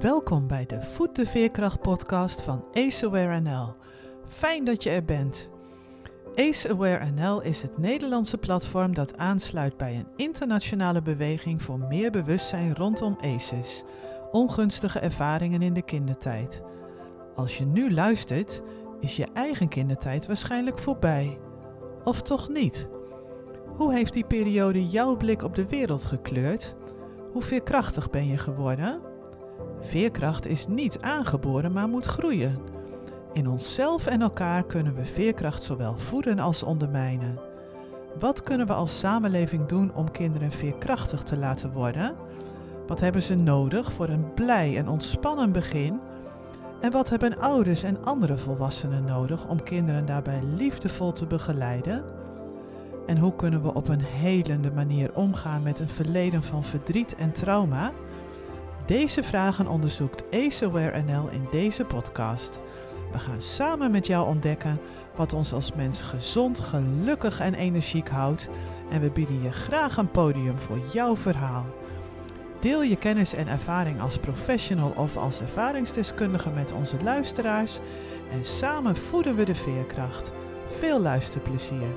Welkom bij de Voet de Veerkracht podcast van AceAware NL. Fijn dat je er bent. AceAware NL is het Nederlandse platform dat aansluit bij een internationale beweging voor meer bewustzijn rondom ACEs, ongunstige ervaringen in de kindertijd. Als je nu luistert, is je eigen kindertijd waarschijnlijk voorbij. Of toch niet? Hoe heeft die periode jouw blik op de wereld gekleurd? Hoe veerkrachtig ben je geworden? Veerkracht is niet aangeboren, maar moet groeien. In onszelf en elkaar kunnen we veerkracht zowel voeden als ondermijnen. Wat kunnen we als samenleving doen om kinderen veerkrachtig te laten worden? Wat hebben ze nodig voor een blij en ontspannen begin? En wat hebben ouders en andere volwassenen nodig om kinderen daarbij liefdevol te begeleiden? En hoe kunnen we op een helende manier omgaan met een verleden van verdriet en trauma? Deze vragen onderzoekt AceAware NL in deze podcast. We gaan samen met jou ontdekken wat ons als mens gezond, gelukkig en energiek houdt en we bieden je graag een podium voor jouw verhaal. Deel je kennis en ervaring als professional of als ervaringsdeskundige met onze luisteraars en samen voeden we de veerkracht. Veel luisterplezier.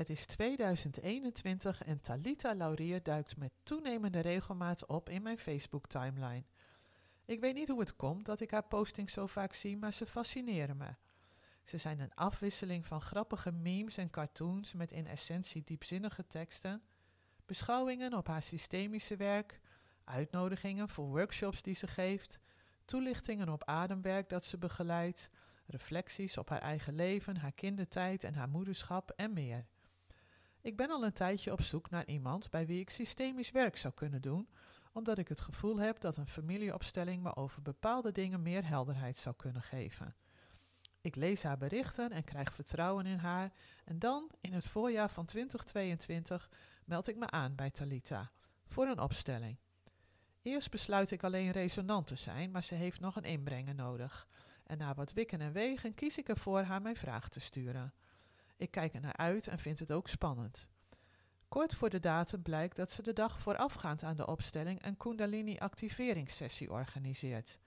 Het is 2021 en Talita Laurier duikt met toenemende regelmaat op in mijn Facebook-timeline. Ik weet niet hoe het komt dat ik haar postings zo vaak zie, maar ze fascineren me. Ze zijn een afwisseling van grappige memes en cartoons met in essentie diepzinnige teksten, beschouwingen op haar systemische werk, uitnodigingen voor workshops die ze geeft, toelichtingen op ademwerk dat ze begeleidt, reflecties op haar eigen leven, haar kindertijd en haar moederschap en meer. Ik ben al een tijdje op zoek naar iemand bij wie ik systemisch werk zou kunnen doen, omdat ik het gevoel heb dat een familieopstelling me over bepaalde dingen meer helderheid zou kunnen geven. Ik lees haar berichten en krijg vertrouwen in haar en dan, in het voorjaar van 2022, meld ik me aan bij Talita voor een opstelling. Eerst besluit ik alleen resonant te zijn, maar ze heeft nog een inbrengen nodig. En na wat wikken en wegen kies ik ervoor haar mijn vraag te sturen. Ik kijk er naar uit en vind het ook spannend. Kort voor de datum blijkt dat ze de dag voorafgaand aan de opstelling een Kundalini-activeringssessie organiseert.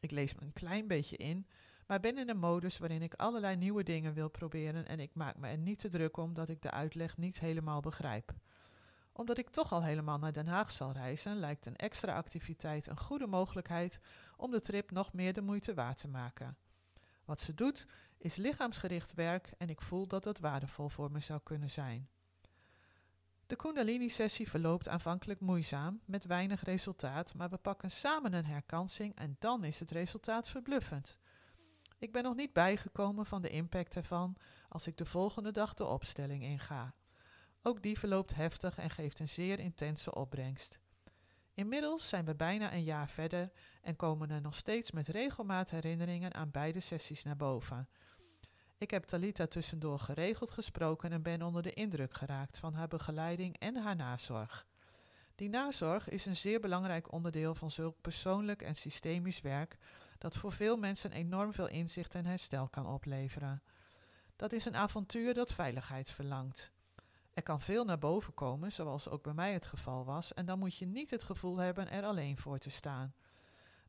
Ik lees me een klein beetje in, maar ben in een modus waarin ik allerlei nieuwe dingen wil proberen en ik maak me er niet te druk om dat ik de uitleg niet helemaal begrijp. Omdat ik toch al helemaal naar Den Haag zal reizen, lijkt een extra activiteit een goede mogelijkheid om de trip nog meer de moeite waard te maken. Wat ze doet is lichaamsgericht werk en ik voel dat dat waardevol voor me zou kunnen zijn. De Kundalini-sessie verloopt aanvankelijk moeizaam, met weinig resultaat, maar we pakken samen een herkansing en dan is het resultaat verbluffend. Ik ben nog niet bijgekomen van de impact ervan als ik de volgende dag de opstelling inga. Ook die verloopt heftig en geeft een zeer intense opbrengst. Inmiddels zijn we bijna een jaar verder en komen er nog steeds met regelmaat herinneringen aan beide sessies naar boven. Ik heb Talita tussendoor geregeld gesproken en ben onder de indruk geraakt van haar begeleiding en haar nazorg. Die nazorg is een zeer belangrijk onderdeel van zulk persoonlijk en systemisch werk dat voor veel mensen enorm veel inzicht en herstel kan opleveren. Dat is een avontuur dat veiligheid verlangt. Er kan veel naar boven komen, zoals ook bij mij het geval was, en dan moet je niet het gevoel hebben er alleen voor te staan.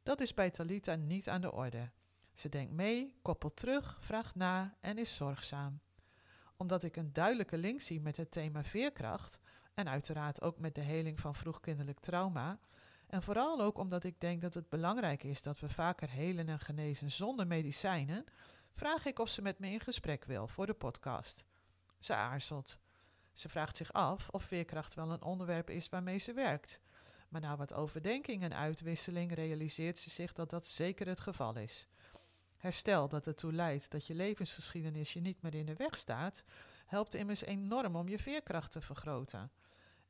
Dat is bij Talita niet aan de orde. Ze denkt mee, koppelt terug, vraagt na en is zorgzaam. Omdat ik een duidelijke link zie met het thema veerkracht en uiteraard ook met de heling van vroegkinderlijk trauma, en vooral ook omdat ik denk dat het belangrijk is dat we vaker helen en genezen zonder medicijnen, vraag ik of ze met me in gesprek wil voor de podcast. Ze aarzelt. Ze vraagt zich af of veerkracht wel een onderwerp is waarmee ze werkt. Maar na wat overdenking en uitwisseling realiseert ze zich dat dat zeker het geval is. Herstel dat ertoe leidt dat je levensgeschiedenis je niet meer in de weg staat, helpt immers enorm om je veerkracht te vergroten.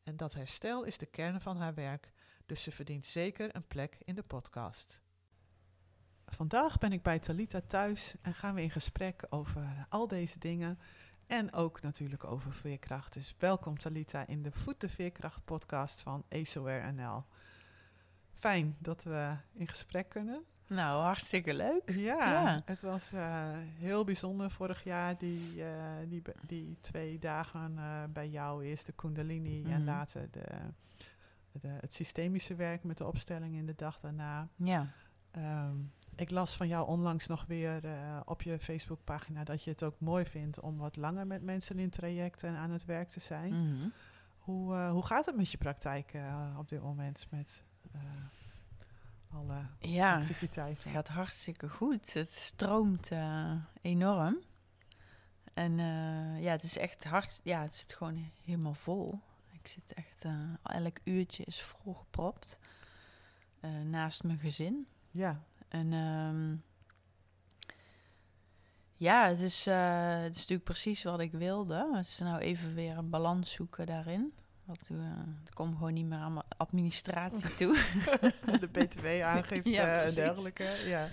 En dat herstel is de kern van haar werk, dus ze verdient zeker een plek in de podcast. Vandaag ben ik bij Talita thuis en gaan we in gesprek over al deze dingen en ook natuurlijk over veerkracht. Dus welkom Talita in de Voet de Veerkracht podcast van AceWare NL. fijn dat we in gesprek kunnen. Nou, hartstikke leuk. Ja, Ja. het was eh, heel bijzonder vorig jaar, die, eh, die, die twee dagen eh, bij jou. Eerst de Kundalini en Mhm. later de, de, het systemische werk met de opstelling in de dag daarna. Ja. Ehm, ik las van jou onlangs nog weer eh, op je Facebookpagina dat je het ook mooi vindt om wat langer met mensen in trajecten en aan het werk te zijn. Mhm. Hoe, eh, hoe gaat het met je praktijk eh, op dit moment met alle Ja, het activiteiten? gaat hartstikke goed. Het stroomt enorm. En ja, het is echt hard. Ja, het zit gewoon helemaal vol. Ik zit echt, elk uurtje is volgepropt. naast mijn gezin. Ja, En ehm, ja, het is, eh, het is natuurlijk precies wat ik wilde. Het is nou even weer een balans zoeken daarin. Want uh, het komt gewoon niet meer aan mijn administratie toe. de btw-aangifte Ja, en dergelijke. Ja.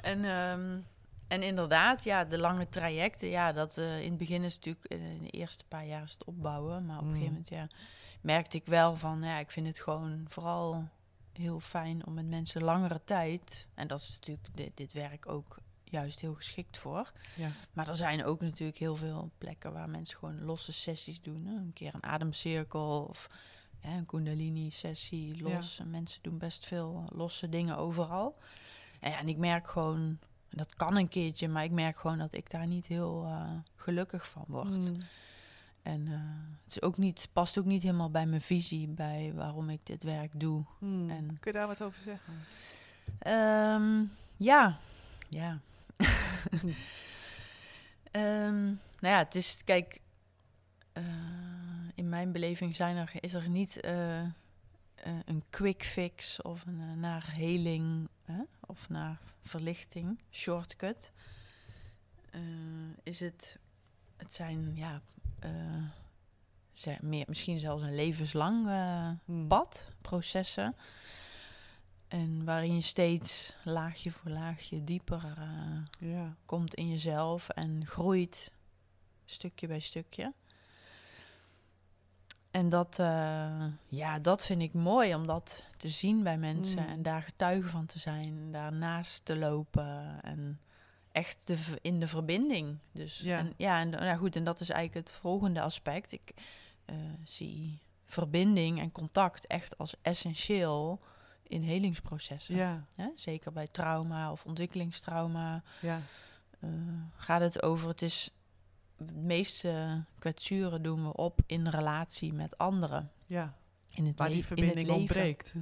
En, ehm, en inderdaad, ja, de lange trajecten, ja, dat eh, in het begin is natuurlijk, eh, in de eerste paar jaar is het opbouwen. Maar op een Mm. gegeven moment, ja, merkte ik wel van, ja, ik vind het gewoon vooral heel fijn om met mensen langere tijd, en dat is natuurlijk dit, dit werk ook juist heel geschikt voor. Ja. Maar er zijn ook natuurlijk heel veel plekken waar mensen gewoon losse sessies doen. Hè? Een keer een ademcirkel of een kundalini-sessie los. En mensen doen best veel losse dingen overal. En, ja, en ik merk gewoon, dat kan een keertje, maar ik merk gewoon dat ik daar niet heel eh, gelukkig van word. Mm. En eh, het is ook niet, past ook niet helemaal bij mijn visie, bij waarom ik dit werk doe. Mm. En- Kun je daar wat over zeggen? Ehm, ja, ja. Ehm, nou ja, het is, kijk, eh, in mijn beleving zijn er, is er niet eh, een quick fix of een, naar heling hè, of naar verlichting, shortcut. Is het, het zijn, ja, ze- meer, misschien zelfs een levenslang Mm. pad, processen. En waarin je steeds laagje voor laagje dieper eh, Ja. komt in jezelf en groeit stukje bij stukje. En dat, ja, dat vind ik mooi om dat te zien bij mensen Mm. en daar getuige van te zijn, daarnaast te lopen en echt de, in de verbinding. Dus Ja. en, ja, en ja, goed, en dat is eigenlijk het volgende aspect. Ik eh, zie verbinding en contact echt als essentieel in helingsprocessen. Ja. Zeker bij trauma of ontwikkelingstrauma Ja. eh, gaat het over. Het is de meeste kwetsuren doen we op in relatie met anderen. Ja. In het Waar die in verbinding ontbreekt.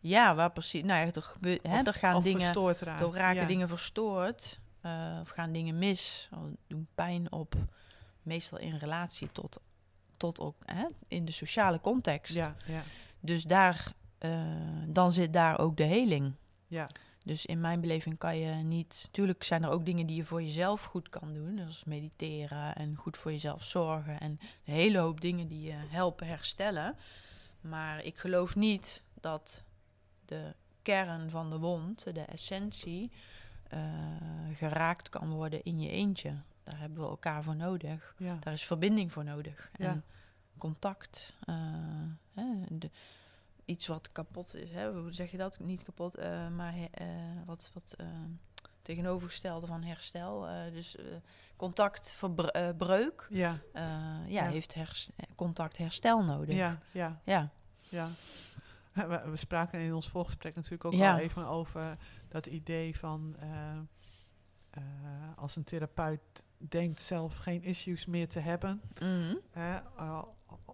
Ja, waar precies. Nou ja, er, hè, er gaan of dingen. verstoord raakt. Er raken ja. dingen verstoord. Eh, of gaan dingen mis. Of doen pijn op. Meestal in relatie tot, tot ook hè, in de sociale context. Ja, ja, Dus daar, eh, dan zit daar ook de heling. ja. Dus in mijn beleving kan je niet. Tuurlijk zijn er ook dingen die je voor jezelf goed kan doen. Zoals mediteren en goed voor jezelf zorgen. En een hele hoop dingen die je helpen herstellen. Maar ik geloof niet dat de kern van de wond, de essentie, eh, geraakt kan worden in je eentje. Daar hebben we elkaar voor nodig. ja. Daar is verbinding voor nodig. Ja. En contact. eh, hè, de, iets wat kapot is. Hè, hoe zeg je dat? Niet kapot, eh, maar wat, wat tegenovergestelde van herstel. dus contactbreuk Ja, ja, Ja. heeft hers- contact herstel nodig. ja, ja, ja. ja. We, we spraken in ons voorgesprek natuurlijk ook Ja. al even over dat idee van eh, eh, als een therapeut denkt zelf geen issues meer te hebben, Mhm. eh,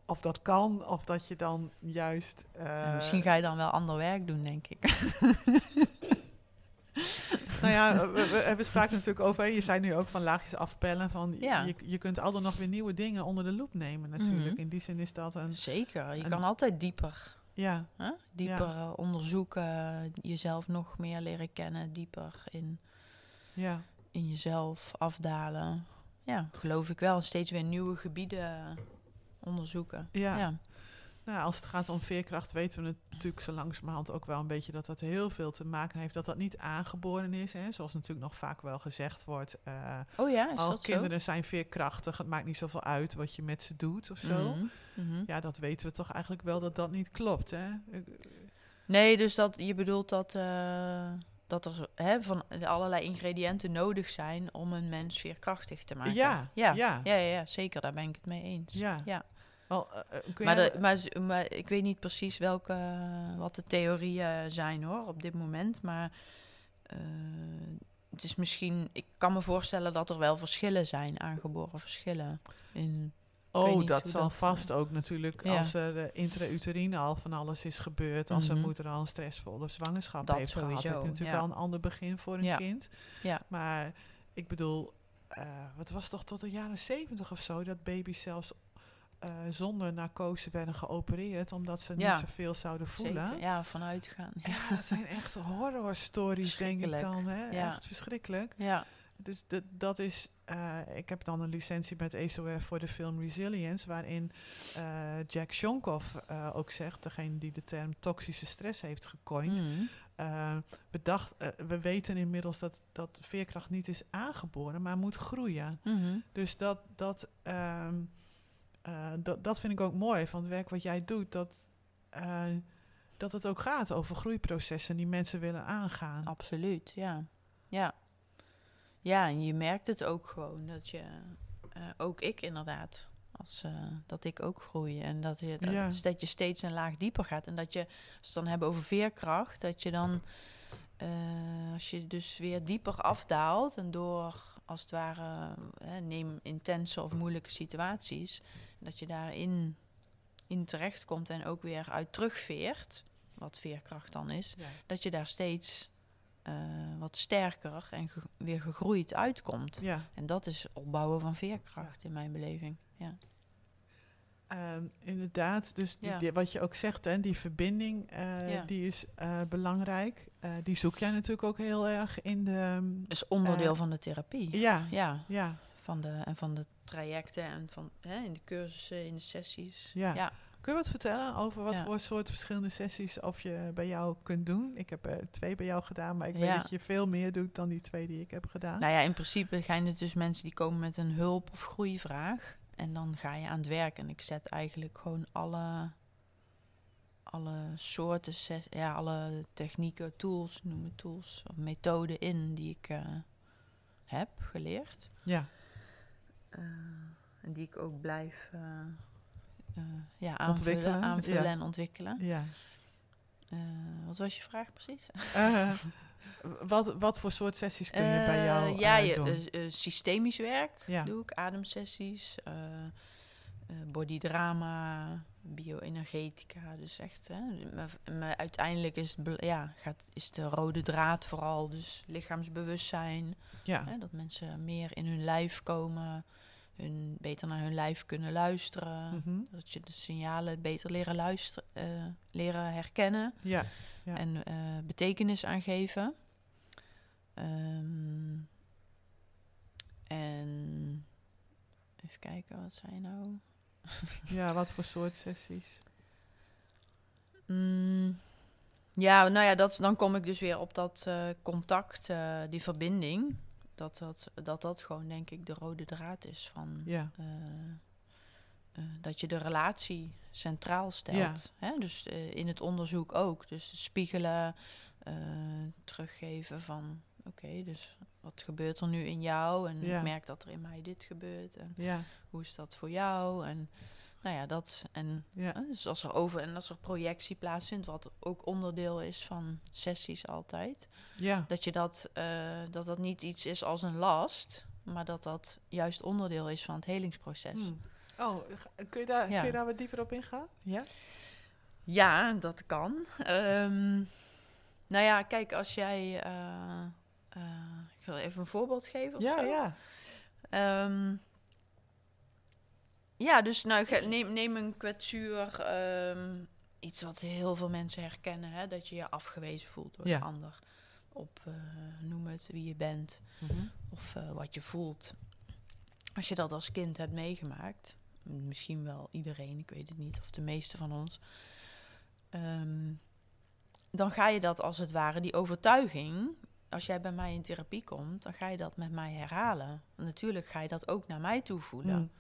of dat kan, of dat je dan juist. En misschien ga je dan wel ander werk doen, denk ik. Nou ja, we, spraken natuurlijk over, je zei nu ook van laagjes afpellen, van Ja. je, je kunt altijd nog weer nieuwe dingen onder de loep nemen natuurlijk. Mhm. In die zin is dat een, Zeker, je kan altijd dieper. Ja? Dieper eh, onderzoeken, jezelf nog meer leren kennen, dieper in, ja, in jezelf afdalen. Ja, geloof ik wel. Steeds weer nieuwe gebieden onderzoeken. ja. ja. Nou, als het gaat om veerkracht weten we natuurlijk zo langzamerhand ook wel een beetje dat dat heel veel te maken heeft. Dat dat niet aangeboren is, hè, zoals natuurlijk nog vaak wel gezegd wordt. eh Oh ja, is al dat kinderen zijn veerkrachtig, het maakt niet zoveel uit wat je met ze doet of zo? Mhm, mhm. Ja, dat weten we toch eigenlijk wel dat dat niet klopt. Hè? Nee, dus dat je bedoelt dat, eh, dat er hè, van allerlei ingrediënten nodig zijn om een mens veerkrachtig te maken. Ja, ja, ja. ja, ja, ja, zeker. Daar ben ik het mee eens. Ja. ja. Wel, eh, eh, Maar, de, maar, maar ik weet niet precies welke, wat de theorieën zijn hoor, op dit moment. Maar eh, het is misschien, ik kan me voorstellen dat er wel verschillen zijn, aangeboren verschillen. In, Oh, dat zal dat, vast ook natuurlijk ja. als er uh, intrauterine al van alles is gebeurd. Als een Mhm. moeder al een stressvolle zwangerschap Dat heeft gehad. Heb je sowieso, natuurlijk ja. al een ander begin voor een Ja. kind. Ja. Maar ik bedoel, eh het was toch tot de jaren zeventig of zo dat baby's zelfs eh, zonder narcose werden geopereerd. Omdat ze Ja. niet zoveel zouden voelen. zeker, ja, vanuit gaan. Ja. Ja, dat zijn echt horror stories, denk ik dan. Hè? Ja. Echt verschrikkelijk. ja. Dus de, dat is, eh, ik heb dan een licentie met ESOR voor de film Resilience, waarin eh, Jack Shonkoff ook zegt, degene die de term toxische stress heeft gecoind, eh, bedacht, we weten inmiddels dat, dat veerkracht niet is aangeboren, maar moet groeien. Mhm. Dus dat, dat, ehm, eh, dat, dat vind ik ook mooi van het werk wat jij doet, dat, eh, dat het ook gaat over groeiprocessen die mensen willen aangaan. Absoluut, ja. Ja. Ja, en je merkt het ook gewoon dat je, eh, ook ik inderdaad, als, dat ik ook groei. En dat je, dat, Ja. dat je steeds een laag dieper gaat. En dat je, als we het dan hebben over veerkracht, dat je dan, eh, als je dus weer dieper afdaalt en door, als het ware, eh, neem intense of moeilijke situaties, dat je daarin in terechtkomt en ook weer uit terugveert, wat veerkracht dan is Ja. dat je daar steeds eh, wat sterker en ge- weer gegroeid uitkomt. ja. En dat is opbouwen van veerkracht in mijn beleving. Ja, Ehm, inderdaad, dus die, Ja. die- wat je ook zegt, hè, die verbinding, die is belangrijk. Eh, die zoek jij natuurlijk ook heel erg in de... dus onderdeel Eh, van de therapie. ja, Ja, ja, van de, en van de trajecten en van hè, in de cursussen, in de sessies. Ja. ja. Kun je wat vertellen over wat Ja. voor soort verschillende sessies of je bij jou kunt doen? Ik heb er twee bij jou gedaan, maar ik weet dat je veel meer doet dan die twee die ik heb gedaan. Nou ja, in principe zijn het dus mensen die komen met een hulp- of groeivraag. En dan ga je aan het werk. En ik zet eigenlijk gewoon alle, alle soorten, ses- ja, alle technieken, tools, noem het tools, of methoden in die ik eh, heb geleerd. Ja, Eh, en die ik ook blijf eh, ja, aanvullen, Ontwikkelen, aanvullen ja. en ontwikkelen. ja. Wat was je vraag precies? Wat, wat voor soort sessies kun je bij jou ja, je, doen? systemisch werk Ja. doe ik, ademsessies, bodydrama, bioenergetica. Dus echt, hè, maar, maar uiteindelijk is, het, ja, gaat, is de rode draad vooral dus lichaamsbewustzijn. ja, Hè, dat mensen meer in hun lijf komen, hun, beter naar hun lijf kunnen luisteren. mhm, Dat je de signalen beter leren luisteren, eh, leren herkennen ja, Ja. en eh, betekenis aangeven. Ehm, en even kijken, wat zijn nou? Ja. Wat voor soort sessies? Mm, ja, nou ja, dat, dan kom ik dus weer op dat eh, contact, eh, die verbinding. Dat dat, dat dat gewoon, denk ik, de rode draad is van Ja, eh, dat je de relatie centraal stelt. Hè? Dus in het onderzoek ook. Dus spiegelen, teruggeven van oké, dus wat gebeurt er nu in jou? En Ja. ik merk dat er in mij dit gebeurt. En ja, hoe is dat voor jou? En nou ja, dat. En ja, dus als er over en als er projectie plaatsvindt, wat ook onderdeel is van sessies altijd. ja. Dat je dat, eh, dat dat niet iets is als een last, maar dat dat juist onderdeel is van het helingsproces. Hmm. Oh, kun je, daar, Ja. kun je daar wat dieper op ingaan? Ja? Ja, dat kan. Ehm, nou ja, kijk, als jij. eh, eh, ik wil even een voorbeeld geven. of Ja, zo. ja. Ehm, ja, dus nou, neem, neem een kwetsuur. ehm, iets wat heel veel mensen herkennen: hè, dat je je afgewezen voelt door Ja. de ander. Op, eh, noem het, wie je bent Mhm. of eh, wat je voelt. Als je dat als kind hebt meegemaakt, misschien wel iedereen, ik weet het niet, of de meeste van ons, ehm, dan ga je dat als het ware, die overtuiging, als jij bij mij in therapie komt, dan ga je dat met mij herhalen. Natuurlijk ga je dat ook naar mij toe voelen. Hmm.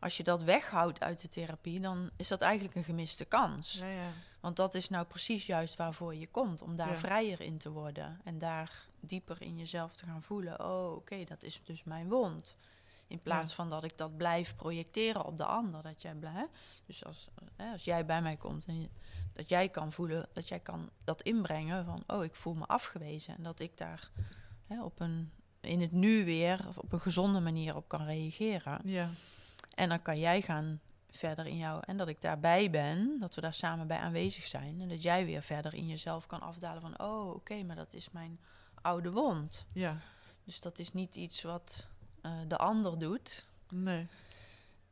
als je dat weghoudt uit de therapie, dan is dat eigenlijk een gemiste kans. Ja, ja. Want dat is nou precies juist waarvoor je komt, om daar Ja. vrijer in te worden en daar dieper in jezelf te gaan voelen. Oh, oké, dat is dus mijn wond. In plaats van dat ik dat blijf projecteren op de ander. Dat jij blij, hè? Dus als, hè, als jij bij mij komt en je- dat jij kan voelen, dat jij kan dat inbrengen van, oh, ik voel me afgewezen. En dat ik daar hè, op een, in het nu weer of op een gezonde manier op kan reageren. ja. En dan kan jij gaan verder in jou. En dat ik daarbij ben, dat we daar samen bij aanwezig zijn. En dat jij weer verder in jezelf kan afdalen van, oh, oké, maar dat is mijn oude wond. ja. Dus dat is niet iets wat eh, de ander doet. Nee.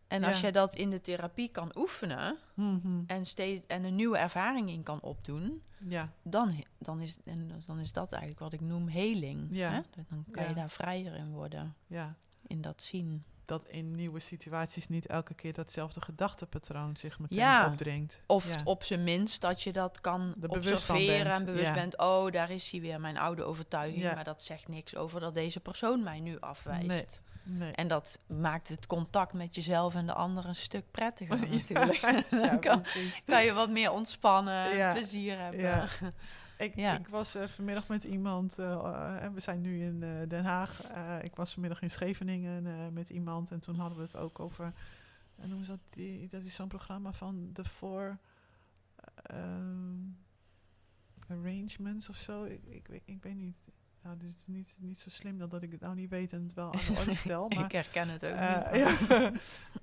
En als jij dat in de therapie kan oefenen Mhm. en, steeds, en een nieuwe ervaring in kan opdoen, Ja. dan, dan, is, en dan is dat eigenlijk wat ik noem heling. Hè? Dan kan je daar vrijer in worden, ja. in dat zien. Dat in nieuwe situaties niet elke keer datzelfde gedachtepatroon zich meteen Ja. opdringt. Of ja. op zijn minst dat je dat kan van observeren bent, en bewust ja. bent. Oh, daar is hij weer, mijn oude overtuiging. Maar dat zegt niks over dat deze persoon mij nu afwijst. Nee. En dat maakt het contact met jezelf en de ander een stuk prettiger natuurlijk. Dan kan, kan je wat meer ontspannen, plezier hebben. Ik, Ja. ik was eh, vanmiddag met iemand, eh, eh, en we zijn nu in Den Haag. Ik was vanmiddag in Scheveningen met iemand en toen hadden we het ook over, en noemen ze dat, die, dat is zo'n programma van de Four ehm, Arrangements of zo. Ik, ik, weet- ik weet niet. Ja, dit is niet, niet zo slim dat, dat ik het nou niet weet en het wel aan de orde stel. Maar ik herken het ook eh, niet. ja.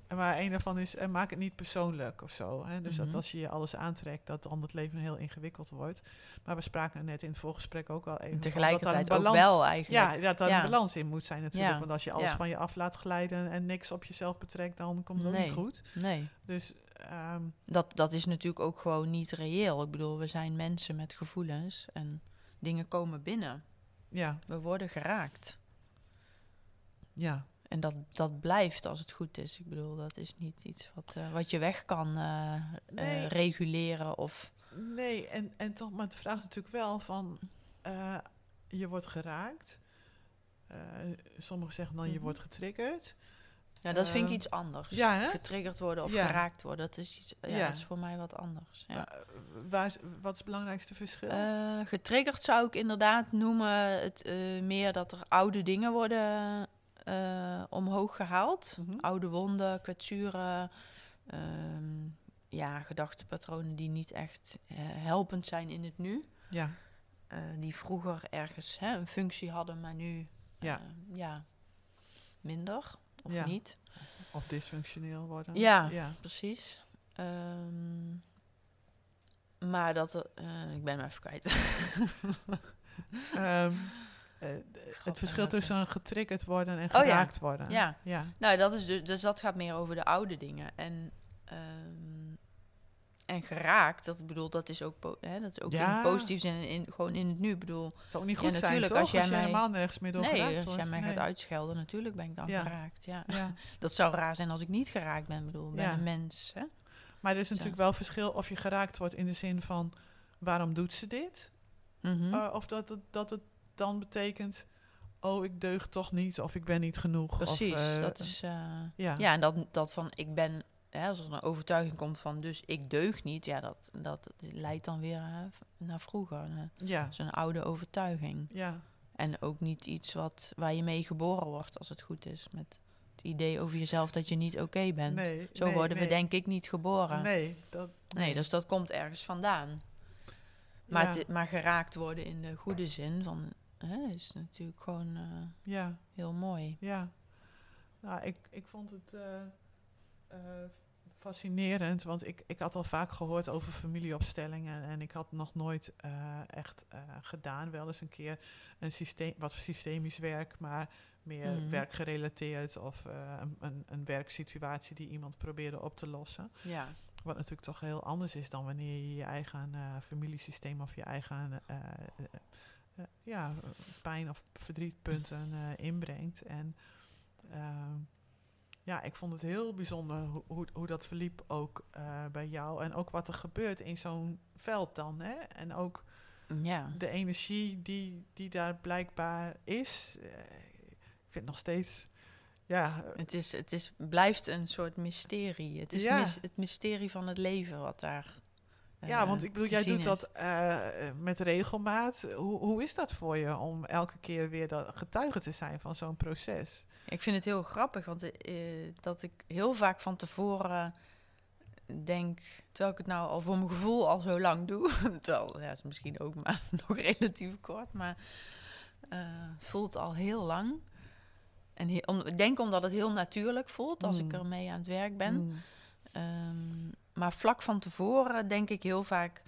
maar een daarvan is, eh, maak het niet persoonlijk of zo. Hè? Dus Mhm. dat als je je alles aantrekt, dat dan het leven heel ingewikkeld wordt. Maar we spraken net in het voorgesprek ook al even En tegelijkertijd dat ook balans, wel eigenlijk. Ja, dat daar Ja. een balans in moet zijn natuurlijk. Ja. Want als je alles van je af laat glijden en niks op jezelf betrekt, dan komt het ook Nee. niet goed. Nee, Dus ehm, dat, dat is natuurlijk ook gewoon niet reëel. Ik bedoel, we zijn mensen met gevoelens en dingen komen binnen. Ja, We worden geraakt. ja, En dat, dat blijft als het goed is. Ik bedoel, dat is niet iets wat, eh, wat je weg kan eh, eh, reguleren of... nee. En, en toch, maar de vraag is natuurlijk wel van, je wordt geraakt. Sommigen zeggen dan, je Mhm. wordt getriggerd. Ja, dat vind ik Ehm, iets anders. ja, hè? Getriggerd worden of Ja. geraakt worden, dat is, iets, ja, Ja. dat is voor mij wat anders. Ja. Maar, eh, waar is, wat is het belangrijkste verschil? Eh, getriggerd zou ik inderdaad noemen het eh, meer dat er oude dingen worden omhoog gehaald. Mhm. Oude wonden, kwetsuren, ehm, ja, gedachtepatronen die niet echt helpend zijn in het nu. Ja, die vroeger ergens hè, een functie hadden, maar nu Ja. ja, minder of Ja. niet. of dysfunctioneel worden. Ja. ja. Precies. Ehm, maar dat, eh, ik ben hem even kwijt. Ehm, eh, het verschil tussen een getriggerd worden en Oh ja. geraakt worden. Ja. ja. Nou, dat is dus, dus dat gaat meer over de oude dingen. En, ehm, en geraakt, dat bedoel, dat is ook, hè, dat is ook Ja. in positief zin, in, gewoon in het nu. Bedoel, Het zou ook niet Ja, goed zijn, natuurlijk, als jij mij- helemaal nergens meer door nee, geraakt als wordt. jij mij Nee. gaat uitschelden, natuurlijk ben ik dan Ja. geraakt. Ja. Ja. Dat zou raar zijn als ik niet geraakt ben. Bedoel, ben Ja. een mens. Hè? Maar er is natuurlijk wel verschil of je geraakt wordt in de zin van... waarom doet ze dit? Mhm. Eh, of dat het, dat het dan betekent... oh, ik deug toch niet of ik ben niet genoeg. Precies, of, eh, dat is... eh, Ja. Ja, en dat, dat van ik ben, hè, als er een overtuiging komt van dus ik deug niet, ja, dat, dat leidt dan weer hè, naar vroeger. Ja. Een oude overtuiging. Ja. En ook niet iets wat, waar je mee geboren wordt, als het goed is. Met het idee over jezelf dat je niet oké bent. Nee, Zo nee, worden nee. we denk ik niet geboren. Nee, Nee, dat... dus dat komt ergens vandaan. Maar, ja. maar geraakt worden in de goede zin van, hè, is natuurlijk gewoon eh, ja. heel mooi. Ja, nou, ik, ik vond het eh, eh, fascinerend, want ik, ik had al vaak gehoord over familieopstellingen en ik had nog nooit eh, echt eh, gedaan, wel eens een keer een systeem, wat systemisch werk, maar meer Mhm. werkgerelateerd of eh, een, een, een werksituatie die iemand probeerde op te lossen. Ja. Wat natuurlijk toch heel anders is dan wanneer je je eigen familiesysteem of je eigen ja, pijn of verdrietpunten inbrengt. En ehm, ja, ik vond het heel bijzonder hoe, hoe, hoe dat verliep ook eh, bij jou. En ook wat er gebeurt in zo'n veld dan. Hè? En ook Ja. de energie die, die daar blijkbaar is. Eh, ik vind nog steeds ja, Het, is, het is, blijft een soort mysterie. Het is Ja. mis- het mysterie van het leven wat daar. Ja, eh, want ik bedoel, jij doet is. dat eh, met regelmaat. Hoe, hoe is dat voor je om elke keer weer dat getuige te zijn van zo'n proces? Ik vind het heel grappig, want eh, dat ik heel vaak van tevoren denk, terwijl ik het nou al voor mijn gevoel al zo lang doe, terwijl ja, het is misschien ook maar nog relatief kort, maar eh, het voelt al heel lang. En om, ik denk omdat het heel natuurlijk voelt als ik Mm. ermee aan het werk ben. Mm. Ehm, maar vlak van tevoren denk ik heel vaak: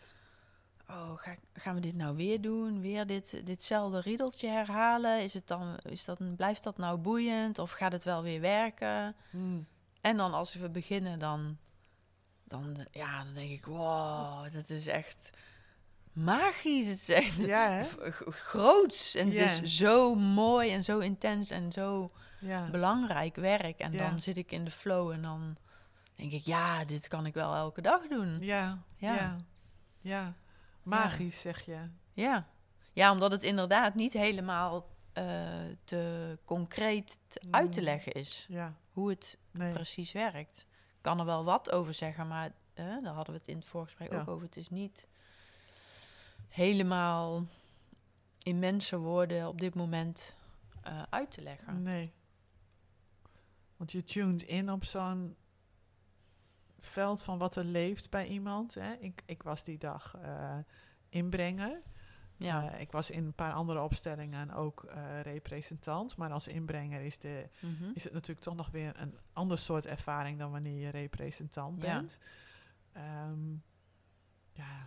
oh, ga, gaan we dit nou weer doen? Weer dit, ditzelfde riedeltje herhalen? Is het dan, is dat, blijft dat nou boeiend? Of gaat het wel weer werken? Mm. En dan als we beginnen, dan, dan, ja, dan denk ik: wow, dat is echt magisch. Het is echt Ja, groots. En het is zo mooi en zo intens en zo Ja. belangrijk werk. En Ja. dan zit ik in de flow en dan denk ik, ja, dit kan ik wel elke dag doen. Ja, ja, Ja. ja. Magisch, zeg je. Ja, ja omdat het inderdaad niet helemaal eh, te concreet te Mm. uit te leggen is. Ja, Hoe het nee. precies werkt. Ik kan er wel wat over zeggen, maar eh, daar hadden we het in het voorgesprek ook over. Het is niet helemaal in mensenwoorden op dit moment eh, uit te leggen. Nee. Want je tuned in op zo'n veld van wat er leeft bij iemand. Hè? Ik, ik was die dag eh, inbrenger. Ja. Eh, ik was in een paar andere opstellingen ook eh, representant. Maar als inbrenger is, de, Mhm. is het natuurlijk toch nog weer een ander soort ervaring dan wanneer je representant Ja. bent. Ehm, ja.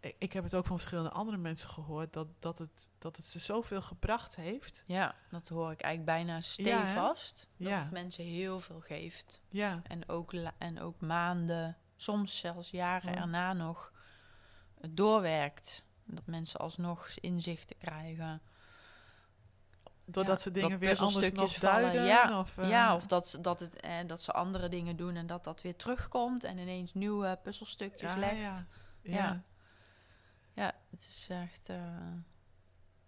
Ik, heb het ook van verschillende andere mensen gehoord dat, dat, het, dat het ze zoveel gebracht heeft. Ja, dat hoor ik eigenlijk bijna stevast. dat het mensen heel veel geeft. Ja, En ook, en ook maanden, soms zelfs jaren Ja. erna nog doorwerkt. Dat mensen alsnog inzichten krijgen. doordat Ja, ze dingen weer anders nog vallen, duiden. ja. Of, eh, ja, of dat, dat, het, eh, dat ze andere dingen doen en dat dat weer terugkomt. En ineens nieuwe puzzelstukjes ja, legt. Ja, Ja. Ja. Het is echt... eh,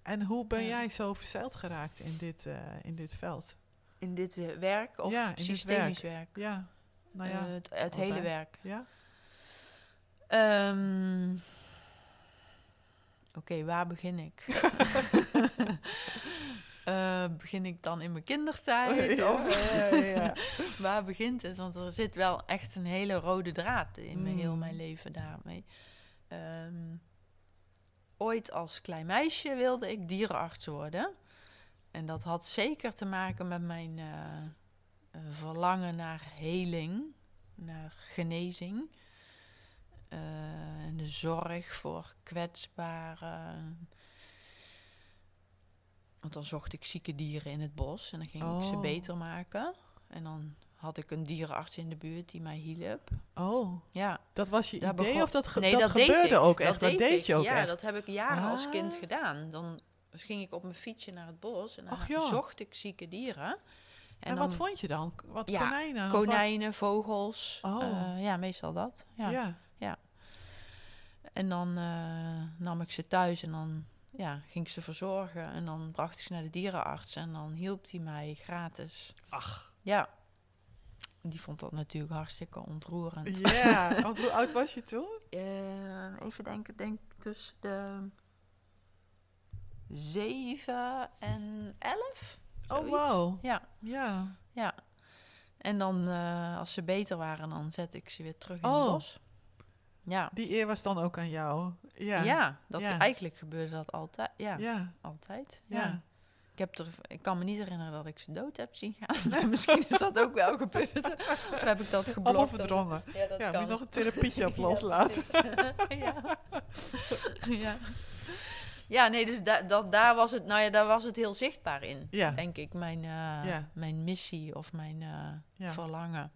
En hoe ben jij zo verzeild geraakt in dit, eh, in dit veld? in dit werk of Ja, systemisch werk? Ja, nou ja. Eh, het het hele werk. ja? Ehm, Oké, waar begin ik? Begin ik dan in mijn kindertijd? Ja, of ja, waar begint het? Want er zit wel echt een hele rode draad in mijn, heel Mm. mijn leven daarmee. Ehm, ooit als klein meisje wilde ik dierenarts worden. En dat had zeker te maken met mijn eh, eh, verlangen naar heling, naar genezing. Eh, en de zorg voor kwetsbaren. Want dan zocht ik zieke dieren in het bos en dan ging ik ze Oh. beter maken. En dan had ik een dierenarts in de buurt die mij hielp. Oh, Ja, dat was je Daar idee begon- of dat, ge- nee, dat, dat, deed gebeurde ik. ook echt? Dat, deed je ook ja, echt? dat heb ik jaren als kind Ah. gedaan. Dan ging ik op mijn fietsje naar het bos en dan zocht ik zieke dieren. En, dan wat vond je dan? Wat Ja, konijnen? wat? konijnen, vogels. Oh. eh, ja, meestal dat. Ja. Ja. En dan eh, nam ik ze thuis en dan ja, ging ik ze verzorgen. En dan bracht ik ze naar de dierenarts en dan hielp hij mij gratis. Ach, Ja, die vond dat natuurlijk hartstikke ontroerend. ja. Want hoe oud was je toen? Eh, even denken, denk tussen de 7 en 11. Oh, wow. Ja, Ja. ja. En dan, eh, als ze beter waren, dan zet ik ze weer terug in Oh. het bos. Ja. Die eer was dan ook aan jou. Ja. Ja, dat, Ja. eigenlijk gebeurde dat altijd. Ja, Ja. altijd. Ja. Ja. Ik, heb er, ik kan me niet herinneren dat ik ze dood heb zien gaan. Misschien is dat ook wel gebeurd. Of heb ik dat geblokt? Allemaal verdrongen. Ja, dat Ja, kan. nog een therapietje op loslaten. ja. ja. Ja, nee, dus da dat, daar, was het, nou ja, daar was het heel zichtbaar in. Ja. Denk ik, mijn, eh, Ja. mijn missie of mijn eh, Ja. verlangen.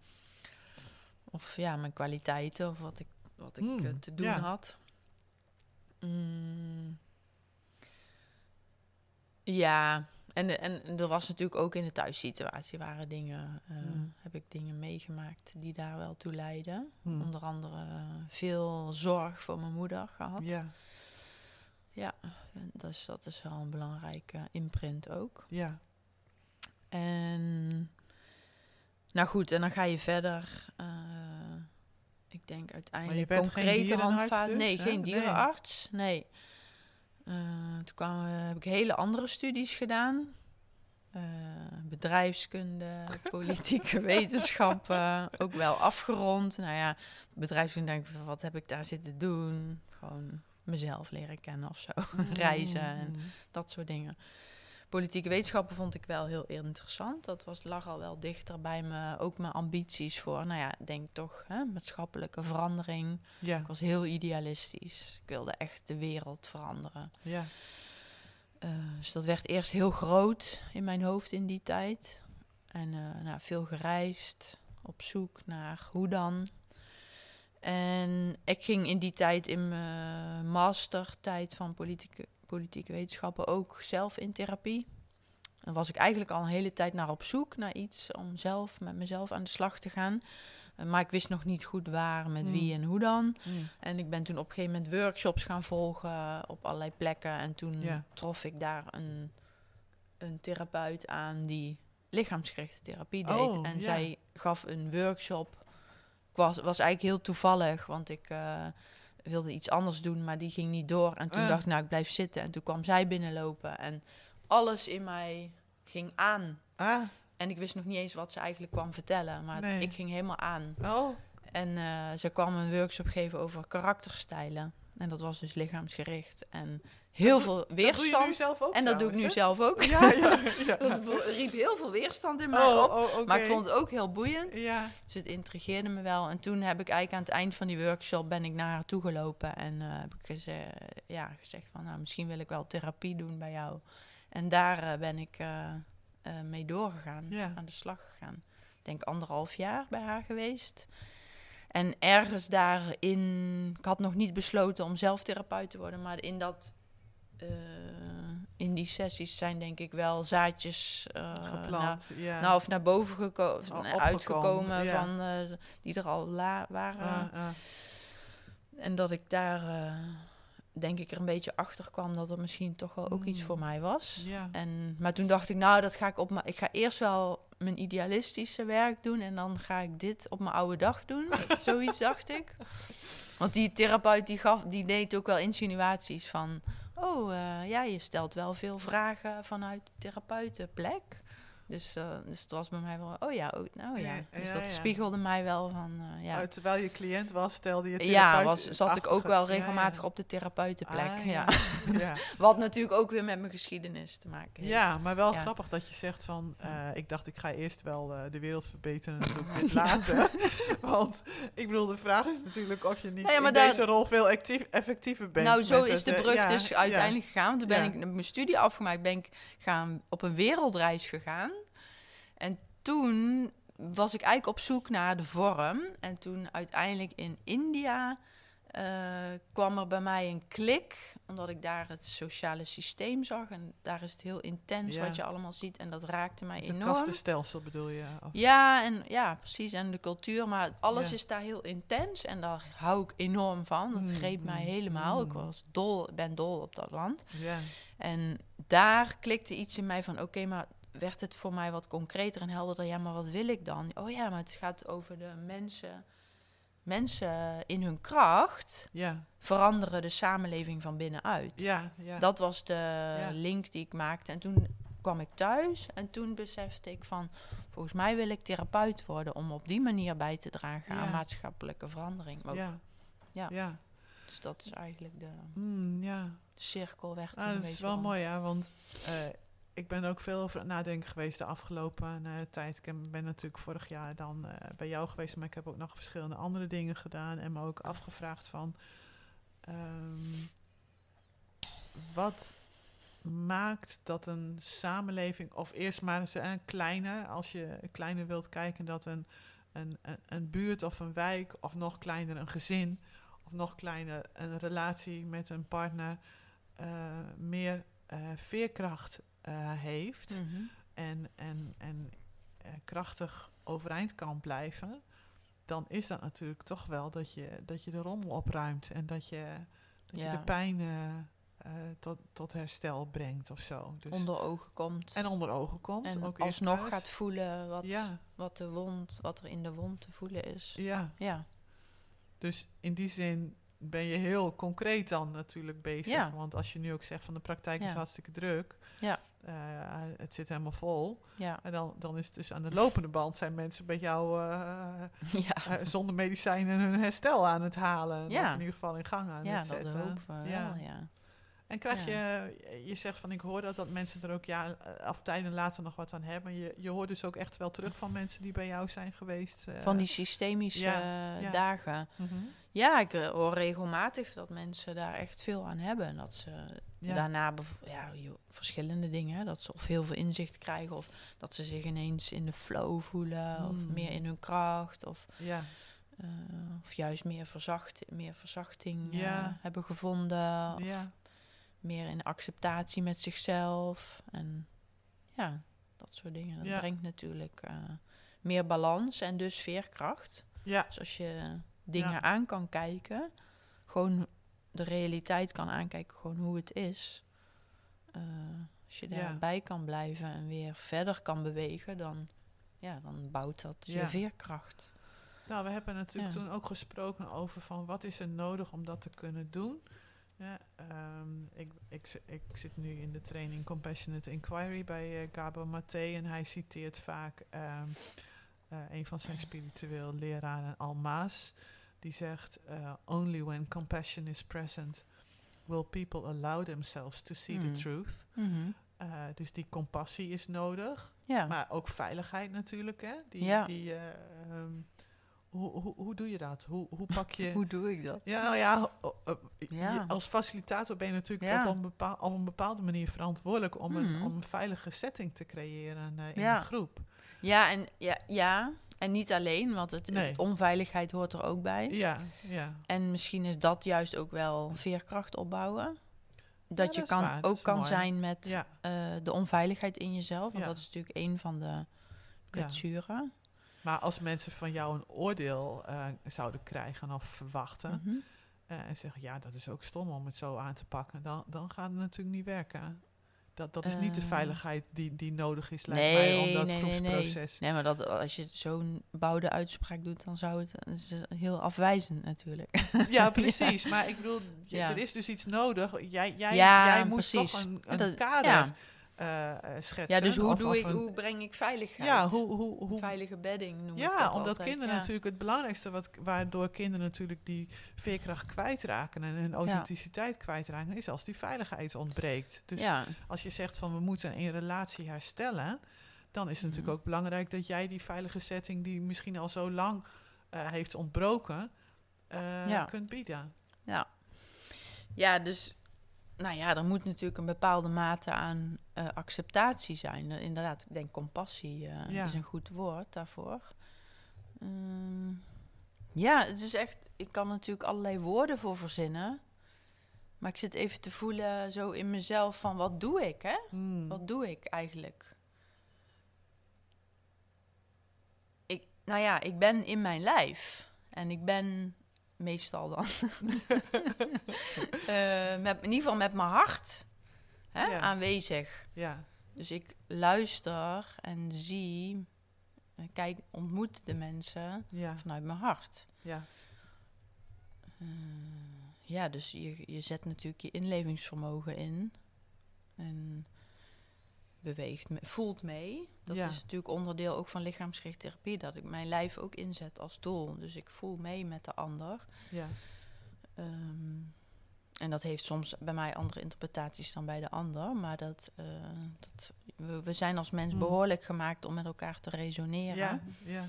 Of ja, mijn kwaliteiten of wat ik, wat ik Mm, eh, te doen had. Mm. Ja, en, en, en er was natuurlijk ook in de thuissituatie waren dingen, eh, Mm. heb ik dingen meegemaakt die daar wel toe leidden. Hm. Onder andere eh, veel zorg voor mijn moeder gehad. Ja. En Dus dat is wel een belangrijke imprint ook. Ja. En nou goed, en dan ga je verder. eh, ik denk uiteindelijk concrete dierenarts handvaten. dus, nee, hè? geen Nee. dierenarts. Nee. Eh, toen kwamen, heb ik hele andere studies gedaan. Eh, bedrijfskunde, politieke wetenschappen, ook wel afgerond. Nou ja, bedrijfskunde denk ik, van, wat heb ik daar zitten doen? Gewoon mezelf leren kennen of zo. Reizen en Mm. dat soort dingen. Politieke wetenschappen vond ik wel heel interessant. Dat was, lag al wel dichter bij me. Ook mijn ambities voor, nou ja, denk toch, hè, maatschappelijke verandering. Ja, Ik was heel idealistisch. Ik wilde echt de wereld veranderen. ja. Eh, dus dat werd eerst heel groot in mijn hoofd in die tijd. En eh, nou, veel gereisd, op zoek naar hoe dan. En ik ging in die tijd in mijn mastertijd van politieke, politieke wetenschappen ook zelf in therapie. En was ik eigenlijk al een hele tijd naar op zoek naar iets om zelf met mezelf aan de slag te gaan. Eh, maar ik wist nog niet goed waar, met wie en hoe dan. Mm. En ik ben toen op een gegeven moment workshops gaan volgen op allerlei plekken. En toen trof ik daar een, een therapeut aan die lichaamsgerichte therapie deed. Oh, en zij gaf een workshop. Ik was, was eigenlijk heel toevallig, want ik eh, wilde iets anders doen, maar die ging niet door. En toen Ah. dacht ik, nou, ik blijf zitten. En toen kwam zij binnenlopen en alles in mij ging aan. Ah, En ik wist nog niet eens wat ze eigenlijk kwam vertellen, maar Nee. ik ging helemaal aan. oh, En eh, ze kwam een workshop geven over karakterstijlen. En dat was dus lichaamsgericht. En heel veel weerstand. ook En dat doe ik nu zelf ook. Ja, ja, ja. dat riep heel veel weerstand in mij Oh, op. oh. Maar ik vond het ook heel boeiend. Ja, Dus het intrigeerde me wel. En toen heb ik eigenlijk aan het eind van die workshop ben ik naar haar toe gelopen. En eh, heb ik geze- ja, gezegd van nou, misschien wil ik wel therapie doen bij jou. En daar eh, ben ik eh, mee doorgegaan. Aan de slag gegaan. Ik denk anderhalf jaar bij haar geweest. En ergens daarin, ik had nog niet besloten om zelf therapeut te worden, maar in dat, eh, in die sessies zijn denk ik wel zaadjes naar, geplant. ja. nou, of naar boven gekomen, uitgekomen ja. van eh, die er al la waren. En dat ik daar, denk ik, er een beetje achter kwam dat er misschien toch wel ook iets Mm. voor mij was. ja. En, maar toen dacht ik, nou, dat ga ik op mijn. Ik ga eerst wel mijn idealistische werk doen en dan ga ik dit op mijn oude dag doen. Zoiets dacht ik. Want die therapeut die gaf, die deed ook wel insinuaties van. Oh, eh, ja, je stelt wel veel vragen vanuit de therapeutenplek. Dus, dus het was bij mij wel, oh ja, oh, nou ja. Ja, Dus ja, dat spiegelde mij wel van, eh, ja. Oh, terwijl je cliënt was, stelde je Ja, was, zat ik ook wel regelmatig op de therapeutenplek. Ah, ja. Wat natuurlijk ook weer met mijn geschiedenis te maken heeft. Ja, maar wel grappig dat je zegt van... eh, ik dacht, ik ga eerst wel de wereld verbeteren en dan doe ik dit later. Want ik bedoel, de vraag is natuurlijk of je niet Nou in deze rol veel actief, effectiever bent. Nou, zo is het, de brug dus uiteindelijk gegaan. Toen ben ik mijn studie afgemaakt, ben ik gaan, op een wereldreis gegaan. En toen was ik eigenlijk op zoek naar de vorm. En toen uiteindelijk in India eh, kwam er bij mij een klik, omdat ik daar het sociale systeem zag. En daar is het heel intens Ja. wat je allemaal ziet. En dat raakte mij Het enorm. kastenstelsel bedoel je? Of- Ja, en ja, precies. En de cultuur. Maar alles Ja. is daar heel intens. En daar hou ik enorm van. Dat Mm, greep mij mm, helemaal. Ik was dol, ben dol op dat land. ja. En daar klikte iets in mij van: oké, maar werd het voor mij wat concreter en helderder? Ja, maar wat wil ik dan? Oh ja, maar het gaat over de mensen. Mensen in hun kracht Ja, veranderen de samenleving van binnenuit. ja, ja. Dat was de link die ik maakte. En toen kwam ik thuis en toen besefte ik van... volgens mij wil ik therapeut worden... om op die manier bij te dragen aan maatschappelijke verandering. ja. Ja. ja. Dus dat is eigenlijk de Mm, ja. cirkel toen Ah, dat is wel mooi, ja, want eh, ik ben ook veel over het nadenken geweest de afgelopen eh, tijd. Ik ben natuurlijk vorig jaar dan eh, bij jou geweest, maar ik heb ook nog verschillende andere dingen gedaan en me ook afgevraagd van ehm, wat maakt dat een samenleving, of eerst maar eens een kleiner, als je kleiner wilt kijken, dat een, een, een, buurt of een wijk, of nog kleiner een gezin, of nog kleiner een relatie met een partner, eh, meer eh, veerkracht eh, heeft Mhm. en, en, en eh, krachtig overeind kan blijven, dan is dat natuurlijk toch wel dat je, dat je de rommel opruimt en dat je, dat je de pijn eh, tot, tot herstel brengt of zo. Dus, Onder ogen komt. en onder ogen komt. En ook alsnog gaat voelen wat, Ja, wat, de wond, wat er in de wond te voelen is. ja, Ja, dus in die zin ben je heel concreet dan natuurlijk bezig. Ja. Want als je nu ook zegt van de praktijk is hartstikke druk. Ja. eh, het zit helemaal vol. ja, En dan, dan is het dus aan de lopende band zijn mensen bij jou eh, ja. eh, zonder medicijnen hun herstel aan het halen. Ja. Of in ieder geval in gang aan het zetten. Ja. En krijg je, je zegt van ik hoor dat, dat mensen er ook ja, of tijden later nog wat aan hebben. Je, je hoort dus ook echt wel terug van mensen die bij jou zijn geweest. Van die systemische ja, eh, ja. Ja, ik eh, hoor regelmatig dat mensen daar echt veel aan hebben. En dat ze Ja. daarna ja, verschillende dingen. Dat ze of heel veel inzicht krijgen. Of dat ze zich ineens in de flow voelen. Of Mm. meer in hun kracht. Of, Ja, eh, of juist meer, verzacht, meer verzachting eh, hebben gevonden. Of ja, meer in acceptatie met zichzelf. En ja, dat soort dingen. Dat brengt natuurlijk meer balans en dus veerkracht. ja, Dus als je dingen Ja. aan kan kijken, gewoon de realiteit kan aankijken, gewoon hoe het is. eh, als je Ja. daarbij kan blijven en weer verder kan bewegen, dan, ja, dan bouwt dat Ja. je veerkracht. Nou, we hebben natuurlijk Ja. toen ook gesproken over van wat is er nodig om dat te kunnen doen. Ja, ehm, ik, ik, ik zit nu in de training Compassionate Inquiry bij eh, Gabo Maté en hij citeert vaak ehm, eh, een van zijn spiritueel leraren Almaas. Die zegt, eh, only when compassion is present will people allow themselves to see Hmm. the truth. Mhm. Eh, dus die compassie is nodig. Ja. Maar ook veiligheid natuurlijk, hè? Die, Ja. die, eh, ehm, hoe, hoe, hoe doe je dat? Hoe, hoe pak je... hoe doe ik dat? Ja, nou ja, als facilitator ben je natuurlijk Ja. tot op een, bepaal, op een bepaalde manier verantwoordelijk om, een, Mhm. om een veilige setting te creëren in een groep. Ja, en, ja, ja, en niet alleen, want het, onveiligheid hoort er ook bij. Ja, ja. En misschien is dat juist ook wel veerkracht opbouwen. Dat je kan, waar, ook kan mooi. zijn met ja. eh, de onveiligheid in jezelf. Want Ja. dat is natuurlijk een van de kwetsuren. Maar als mensen van jou een oordeel eh, zouden krijgen of verwachten... Mhm. eh, en zeggen, ja, dat is ook stom om het zo aan te pakken... dan, dan gaat het natuurlijk niet werken. Dat, dat is niet de Eh. veiligheid die, die nodig is, lijkt mij, om dat nee, nee, nee. groepsproces... Nee, maar dat, als je zo'n bouwde uitspraak doet, dan zou het heel afwijzend natuurlijk. Ja, precies. Maar ik bedoel, Ja. er is dus iets nodig. Jij, jij, Ja, jij moet precies. toch een, Ja, een dat- kader eh, schetsen. Ja, dus hoe, of- doe of ik, een- hoe breng ik veiligheid? Ja, hoe... hoe, hoe Veilige bedding noem ik ja, dat omdat altijd, kinderen ja. natuurlijk het belangrijkste... Wat, waardoor kinderen natuurlijk die veerkracht kwijtraken... en hun authenticiteit kwijtraken... is als die veiligheid ontbreekt. Dus als je zegt van we moeten een relatie herstellen... dan is het natuurlijk Mhm. ook belangrijk dat jij die veilige setting... die misschien al zo lang eh, heeft ontbroken... kunt bieden. ja. ja, dus nou ja, er moet natuurlijk een bepaalde mate aan eh, acceptatie zijn. Eh, inderdaad, ik denk compassie eh, Ja. is een goed woord daarvoor. Ehm, ja, het is echt, ik kan natuurlijk allerlei woorden voor verzinnen. Maar ik zit even te voelen zo in mezelf van wat doe ik, hè? Hmm. Wat doe ik eigenlijk? Ik, nou ja, ik ben in mijn lijf. En ik ben meestal dan eh, met, in ieder geval met mijn hart hè, Ja. aanwezig. Ja, Dus ik luister en zie, kijk, ontmoet de mensen ja, vanuit mijn hart. ja. Eh, ja, dus je, je zet natuurlijk je inlevingsvermogen in. En beweegt, me- voelt mee. Dat Ja. is natuurlijk onderdeel ook van lichaamsgerichte therapie. Dat ik mijn lijf ook inzet als doel. Dus ik voel mee met de ander. ja. Ehm, en dat heeft soms bij mij andere interpretaties dan bij de ander. Maar dat, eh, dat, we, we zijn als mens Hmm. behoorlijk gemaakt om met elkaar te resoneren. Ja, ja,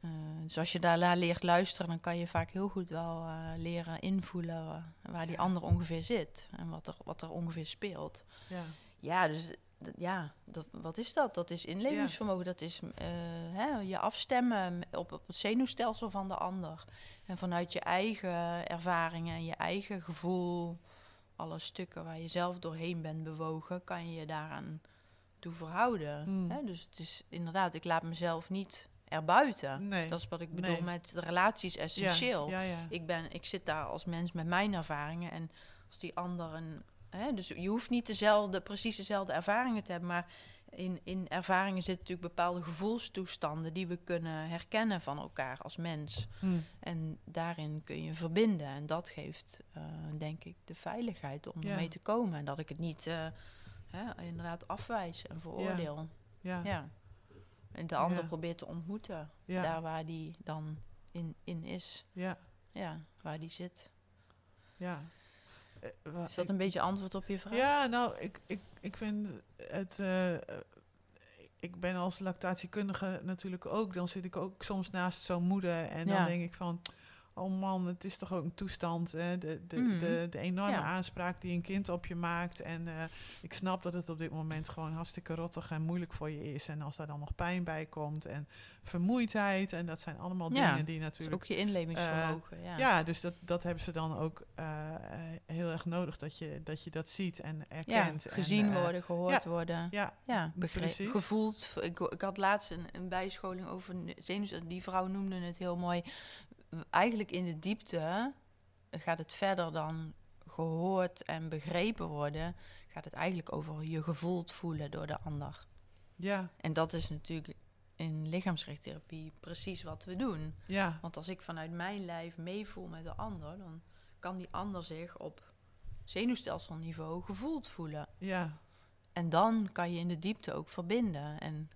Eh, dus als je daar leert luisteren, dan kan je vaak heel goed wel eh, leren invoelen waar die ander ongeveer zit en wat er, wat er ongeveer speelt. ja. Ja, dus ja, dat, wat is dat? Dat is inlevingsvermogen, dat is eh, hè, je afstemmen op, op het zenuwstelsel van de ander. En vanuit je eigen ervaringen en je eigen gevoel, alle stukken waar je zelf doorheen bent bewogen, kan je je daaraan toe verhouden. Mm. Hè? Dus het is inderdaad, ik laat mezelf niet erbuiten. Nee. Dat is wat ik bedoel Nee. met de relatie is essentieel. Ja, ja, ja. Ik, ben, ik zit daar als mens met mijn ervaringen. En als die ander een, hè, dus je hoeft niet dezelfde, precies dezelfde ervaringen te hebben, maar in, in ervaringen zitten natuurlijk bepaalde gevoelstoestanden die we kunnen herkennen van elkaar als mens. Hm. En daarin kun je verbinden. En dat geeft, eh, denk ik, de veiligheid om Ja. ermee te komen. En dat ik het niet eh, hè, inderdaad afwijs en veroordeel. Ja, ja, Ja. En de ander probeert te ontmoeten. Daar waar die dan in, in is. ja, Ja, waar die zit. ja. Eh, Is dat ik- een beetje antwoord op je vraag? Ja, nou, ik, ik, ik vind het. eh, ik ben als lactatiekundige natuurlijk ook. Dan zit ik ook soms naast zo'n moeder. En dan denk ik van. Oh man, het is toch ook een toestand. Hè? De, de, Mhm. de, de enorme Ja. aanspraak die een kind op je maakt. En eh, ik snap dat het op dit moment gewoon hartstikke rottig en moeilijk voor je is. En als daar dan nog pijn bij komt en vermoeidheid. En dat zijn allemaal Ja, dingen die Dus natuurlijk ook je inlevingsvermogen. ja. ja, dus dat, dat hebben ze dan ook eh, eh, heel erg nodig, dat je dat, je dat ziet en erkent. en, gezien eh, worden, gehoord worden. Ja, Ja, begrepen, gevoeld. Ik, ik had laatst een, een bijscholing over zenuws. Die vrouw noemde het heel mooi. Eigenlijk in de diepte gaat het verder dan gehoord en begrepen worden. Gaat het eigenlijk over je gevoeld voelen door de ander. ja, En dat is natuurlijk in lichaamsrechttherapie precies wat we doen. ja, Want als ik vanuit mijn lijf meevoel met de ander, dan kan die ander zich op zenuwstelselniveau gevoeld voelen. ja, En dan kan je in de diepte ook verbinden en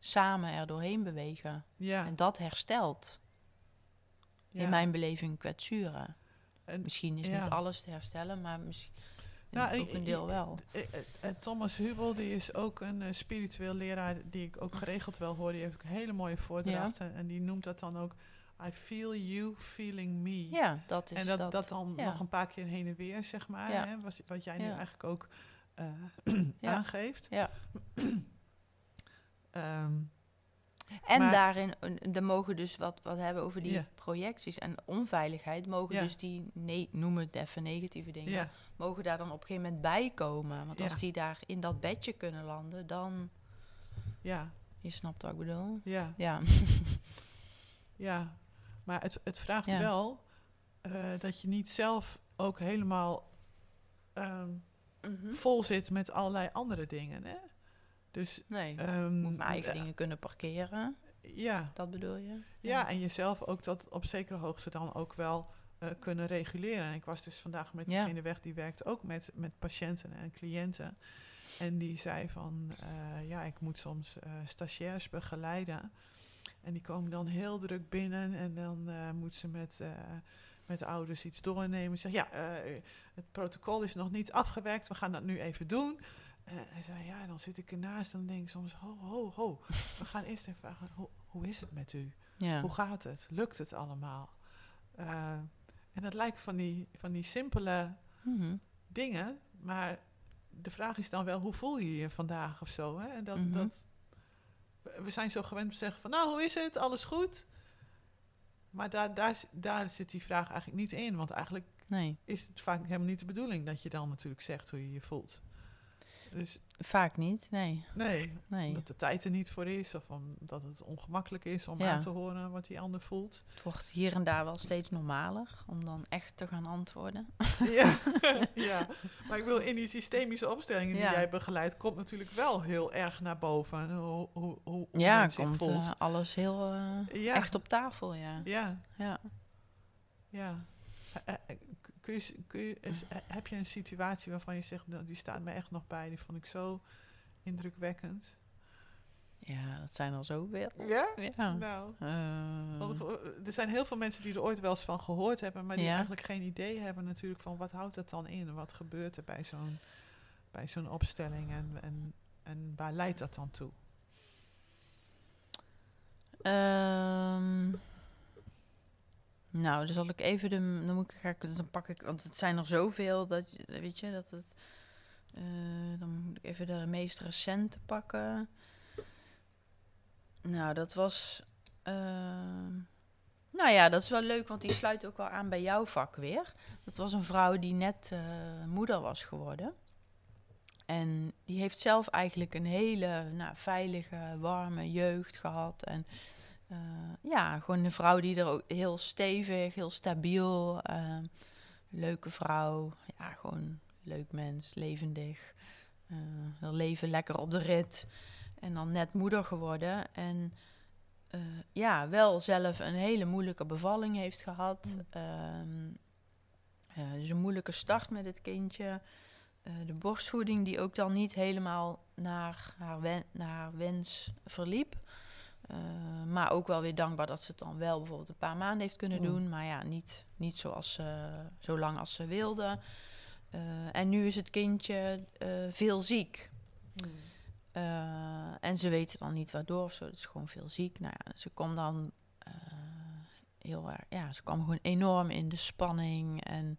samen er doorheen bewegen. ja. En dat herstelt. In mijn beleving kwetsuren. En, Misschien is niet alles te herstellen, maar misschien Nou, ook een deel wel. eh, eh, eh, Thomas Hubel, die is ook een spiritueel leraar die ik ook geregeld wel hoor. Die heeft ook een hele mooie voordrachten. En die noemt dat dan ook I feel you feeling me. Ja, dat is en dat, dat. dat, dan ja. nog een paar keer heen en weer, zeg maar. Ja. Hè, was, wat jij nu eigenlijk ook Ja. aangeeft. Ja. Ehm, En Maar- daarin, eh, de mogen dus wat, wat hebben over die projecties en onveiligheid, mogen dus die, nee, noem het even negatieve dingen, mogen daar dan op een gegeven moment bij komen. Want als die daar in dat bedje kunnen landen, dan, ja, je snapt wat ik bedoel. ja, Ja, ja. Maar het, het vraagt Ja. wel eh, dat je niet zelf ook helemaal ehm, vol zit met allerlei andere dingen. Hè? Dus nee, moet mijn eigen eh, dingen kunnen parkeren, ja, dat bedoel je? ja, en jezelf ook dat op zekere hoogte dan ook wel eh, kunnen reguleren. En ik was dus vandaag met Ja. degene weg die werkt ook met, met patiënten en cliënten. En die zei van, eh, ja, ik moet soms stagiairs begeleiden. En die komen dan heel druk binnen en dan moet ze met, met de ouders iets doornemen. Zeg, ja, het protocol is nog niet afgewerkt, we gaan dat nu even doen. En hij zei, ja, en dan zit ik ernaast en denk ik soms, ho, ho, ho. We gaan eerst even vragen, hoe, hoe is het met u? Ja, Hoe gaat het? Lukt het allemaal? Eh, en dat lijken van die, van die simpele Mhm. dingen, maar de vraag is dan wel, hoe voel je je vandaag of zo? Hè? En dat, Mhm. dat, we- zijn zo gewend om te zeggen van, nou, hoe is het? Alles goed? Maar daar, daar, daar zit die vraag eigenlijk niet in, want eigenlijk nee, is het vaak helemaal niet de bedoeling dat je dan natuurlijk zegt hoe je je voelt. Dus vaak niet, nee, nee, nee. omdat de tijd er niet voor is of omdat het ongemakkelijk is om Ja. aan te horen wat die ander voelt. Het wordt hier en daar wel steeds normaler om dan echt te gaan antwoorden. Ja, ja, maar ik wil in die systemische opstellingen die jij begeleidt, komt natuurlijk wel heel erg naar boven hoe, hoe, hoe Ja, komt voelt. eh, alles heel eh, echt op tafel, ja. ja, ja. ja. Eh, eh, Kun je, kun je, eh, heb je een situatie waarvan je zegt, nou, die staat me echt nog bij, die vond ik zo indrukwekkend? Ja, dat zijn er zoveel. Ja? Ja. Nou, Eh, want er zijn heel veel mensen die er ooit wel eens van gehoord hebben, maar die Ja. eigenlijk geen idee hebben natuurlijk van wat houdt dat dan in? Wat gebeurt er bij zo'n bij zo'n opstelling en, en, en waar leidt dat dan toe? Ehm, nou, dan zal ik even de. Dan, moet ik, dan pak ik. Want het zijn er zoveel dat. Weet je, dat het. eh, dan moet ik even de meest recente pakken. Nou, dat was. ehm, nou ja, dat is wel leuk, want die sluit ook wel aan bij jouw vak weer. Dat was een vrouw die net eh, moeder was geworden. En die heeft zelf eigenlijk een hele nou, veilige, warme jeugd gehad. En eh, ja, gewoon een vrouw die er ook heel stevig, heel stabiel, eh, leuke vrouw. Ja, gewoon leuk mens, levendig. wil leven lekker op de rit. En dan net moeder geworden. En ja, wel zelf een hele moeilijke bevalling heeft gehad. Mm. Dus een moeilijke start met het kindje. De borstvoeding die ook dan niet helemaal naar haar, wen- naar haar wens verliep. Eh, maar ook wel weer dankbaar dat ze het dan wel bijvoorbeeld een paar maanden heeft kunnen Mm. doen. Maar ja, niet, niet zoals ze, zo lang als ze wilde. Eh, en nu is het kindje eh, veel ziek. Eh, en ze weten dan niet waardoor of zo. Het is gewoon veel ziek. Nou ja, ze kwam dan heel erg... Ja, ze kwam gewoon enorm in de spanning en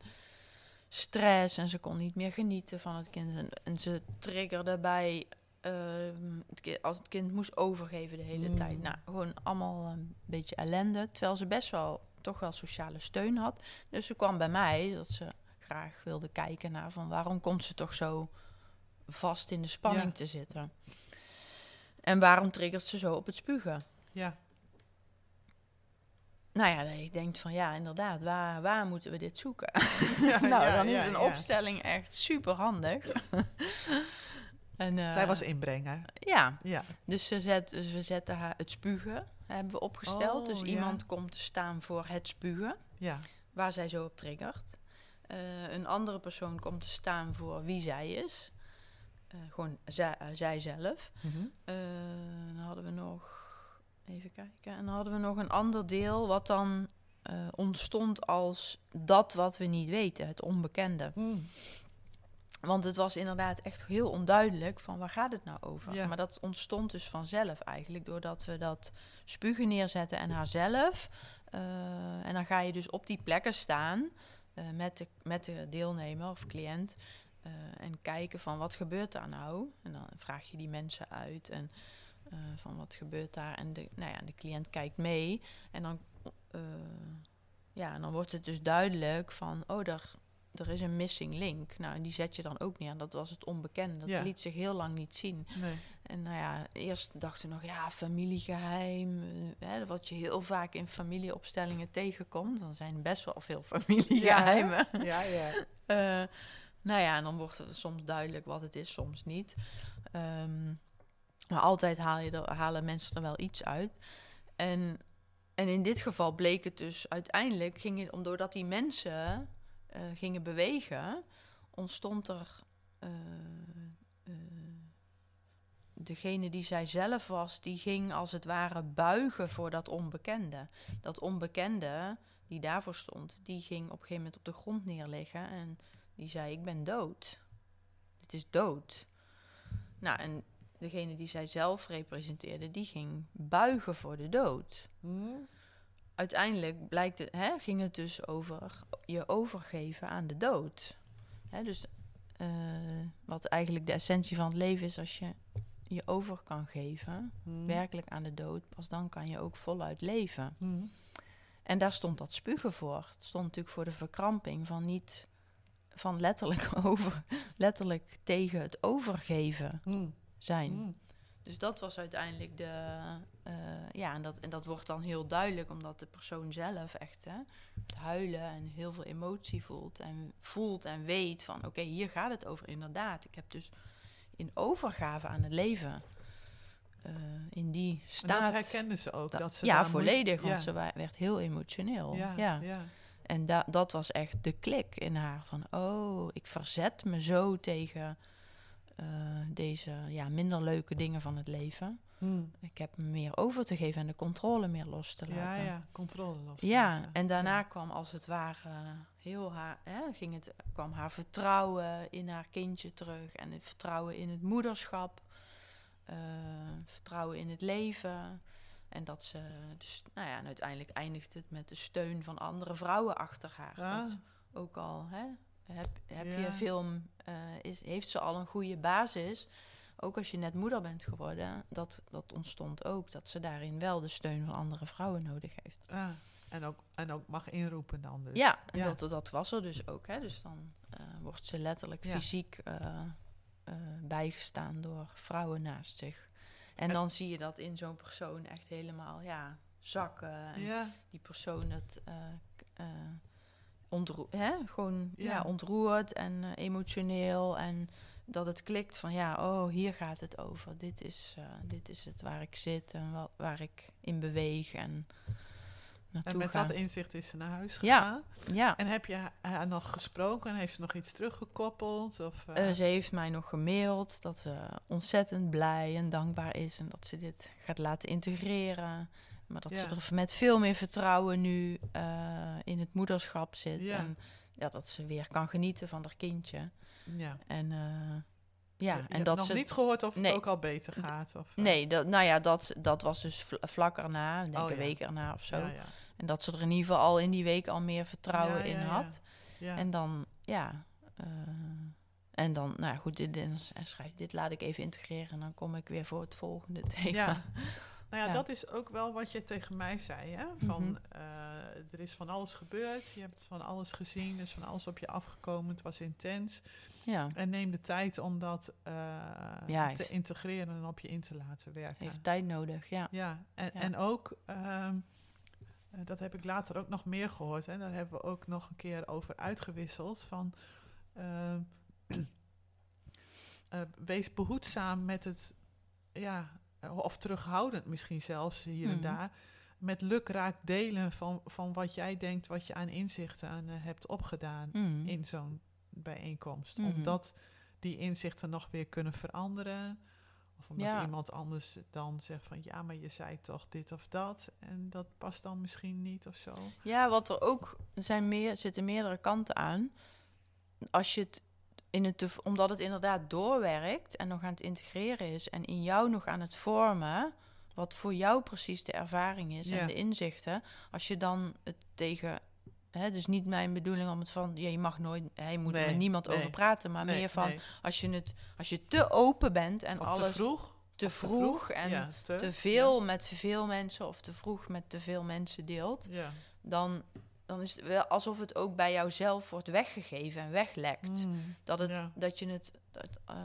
stress. En ze kon niet meer genieten van het kind. En, en ze triggerde bij... ehm, het als het kind moest overgeven de hele Mm. tijd. Nou, gewoon allemaal een beetje ellende. Terwijl ze best wel toch wel sociale steun had. Dus ze kwam bij mij dat ze graag wilde kijken naar van waarom komt ze toch zo vast in de spanning Ja. te zitten. En waarom triggert ze zo op het spugen? Ja, Nou ja, je denkt van ja, inderdaad, waar, waar moeten we dit zoeken? Ja, nou, ja, dan is een opstelling echt super handig. en, eh, zij was inbrenger. Ja, Ja. dus, ze zet, dus we zetten haar het spugen, hebben we opgesteld. Oh, dus ja. iemand komt te staan voor het spugen, Ja. waar zij zo op triggert. Eh, een andere persoon komt te staan voor wie zij is. Eh, gewoon zij, zijzelf. Mhm. Dan hadden we nog. Even kijken. En dan hadden we nog een ander deel wat dan ontstond als dat wat we niet weten, het onbekende. Mm. Want het was inderdaad echt heel onduidelijk van waar gaat het nou over. Ja. Maar dat ontstond dus vanzelf eigenlijk doordat we dat spugen neerzetten en haarzelf. eh en dan ga je dus op die plekken staan eh, met, de, met de deelnemer of cliënt. eh, en kijken van wat gebeurt daar nou? En dan vraag je die mensen uit en van wat gebeurt daar? En de, nou ja, de cliënt kijkt mee. En dan, ja, en dan wordt het dus duidelijk van, oh, daar, er is een missing link. Nou, en die zet je dan ook neer. Dat was het onbekende. Dat Ja. liet zich heel lang niet zien. Nee. En nou ja, eerst dachten we nog, ja, familiegeheim. eh, Hè, wat je heel vaak in familieopstellingen tegenkomt. Dan zijn best wel veel familiegeheimen. Ja, ja. Eh, nou ja, en dan wordt het soms duidelijk wat het is, soms niet. Ehm, maar altijd haal je er, halen mensen er wel iets uit. En, en in dit geval bleek het dus uiteindelijk, ging het, om- doordat die mensen eh, gingen bewegen, ontstond er. eh, eh, degene die zij zelf was, die ging als het ware buigen voor dat onbekende. Dat onbekende die daarvoor stond, die ging op een gegeven moment op de grond neerliggen en die zei: Ik ben dood. Het is dood. Nou, en degene die zij zelf representeerde, die ging buigen voor de dood. Mm. Uiteindelijk blijkt het, hè, ging het dus over je overgeven aan de dood. Hè, dus eh, wat eigenlijk de essentie van het leven is, als je je over kan geven, Mm. werkelijk aan de dood, pas dan kan je ook voluit leven. Mm. En daar stond dat spugen voor. Het stond natuurlijk voor de verkramping van niet van letterlijk over, letterlijk tegen het overgeven Mm. zijn. Dus dat was uiteindelijk de. Eh, ja, en dat, en dat wordt dan heel duidelijk, omdat de persoon zelf echt hè, het huilen en heel veel emotie voelt. En voelt en weet van: oké, hier gaat het over inderdaad. Ik heb dus in overgave aan het leven. eh, in die En staat. dat herkenden ze ook. Da- Dat ze ja, volledig, want ze werd heel emotioneel. ja, ja. ja. En da dat was echt de klik in haar. Van, oh, ik verzet me zo tegen eh, deze ja, minder leuke dingen van het leven. Mm. Ik heb me meer over te geven en de controle meer los te laten. Ja, ja, controle los. Ja, laten. en daarna Ja. kwam als het ware heel haar, hè, ging het, kwam haar vertrouwen in haar kindje terug en het vertrouwen in het moederschap, eh, vertrouwen in het leven. En dat ze, dus, nou ja, en uiteindelijk eindigt het met de steun van andere vrouwen achter haar. Ah. Dat ook al, hè, heb, heb Ja. je film, eh, is, heeft ze al een goede basis. Ook als je net moeder bent geworden, dat, dat ontstond ook. Dat ze daarin wel de steun van andere vrouwen nodig heeft. Ah, en, ook, en ook mag inroepen dan dus. Ja, en Ja. Dat, dat was er dus ook. Hè. Dus dan eh, wordt ze letterlijk Ja. fysiek eh, bijgestaan door vrouwen naast zich. En En- dan zie je dat in zo'n persoon echt helemaal ja, zakken. En Ja, die persoon dat, ontroe hè? gewoon ja. Ja. ontroerd en eh, emotioneel. En dat het klikt van ja, oh, hier gaat het over. Dit is, eh, dit is het waar ik zit en wat, waar ik in beweeg en naartoe En met ga. dat inzicht is ze naar huis gegaan. ja, En heb je haar nog gesproken en heeft ze nog iets teruggekoppeld? Of, Eh, ze heeft mij nog gemaild dat ze ontzettend blij en dankbaar is en dat ze dit gaat laten integreren. Maar dat ze er met veel meer vertrouwen nu eh, in het moederschap zit. En ja, dat ze weer kan genieten van haar kindje. ja. En Je- ja, je en hebt dat nog ze. niet gehoord of het ook al beter gaat? Of, eh, Nee, dat, nou ja, dat, dat was dus vl- vlak erna, denk Oh, een ja. week erna of zo. Ja, ja. En dat ze er in ieder geval al in die week al meer vertrouwen in had. Ja. En dan, ja. en dan, nou goed, dit, dit, en schrijf, dit laat ik even integreren. En dan kom ik weer voor het volgende thema. Ja. Nou ja, Ja. dat is ook wel wat je tegen mij zei. Hè? Van, Mhm. eh, er is van alles gebeurd. Je hebt van alles gezien. Er is van alles op je afgekomen. Het was intens. Ja, En neem de tijd om dat eh, Ja, te integreren en op je in te laten werken. heeft tijd nodig, ja. Ja, en, en ook, ehm, eh, dat heb ik later ook nog meer gehoord. En daar hebben we ook nog een keer over uitgewisseld. Van, ehm, eh, wees behoedzaam met het, ja, of terughoudend misschien zelfs hier en Mhm. daar. Met lukraak delen van, van wat jij denkt, wat je aan inzichten aan, eh, hebt opgedaan Mm. in zo'n bijeenkomst. Mhm. Omdat die inzichten nog weer kunnen veranderen. Of omdat Ja. iemand anders dan zegt van ja, maar je zei toch dit of dat. En dat past dan misschien niet of zo. Ja, wat er ook zijn meer, zitten meerdere kanten aan. Als je het in het, omdat het inderdaad doorwerkt en nog aan het integreren is en in jou nog aan het vormen, wat voor jou precies de ervaring is Ja. en de inzichten, als je dan het tegen, hè, dus niet mijn bedoeling om het van, ja, je mag nooit, hè, je moet er Nee, met niemand nee. over praten, maar Nee, meer van, als je het, als je te open bent en Of alles te vroeg. te vroeg en ja, te, te veel met te veel mensen of te vroeg met te veel mensen deelt, dan, dan is het wel alsof het ook bij jouzelf wordt weggegeven en weglekt. Mm, Dat, het, ja. dat je het, dat, eh,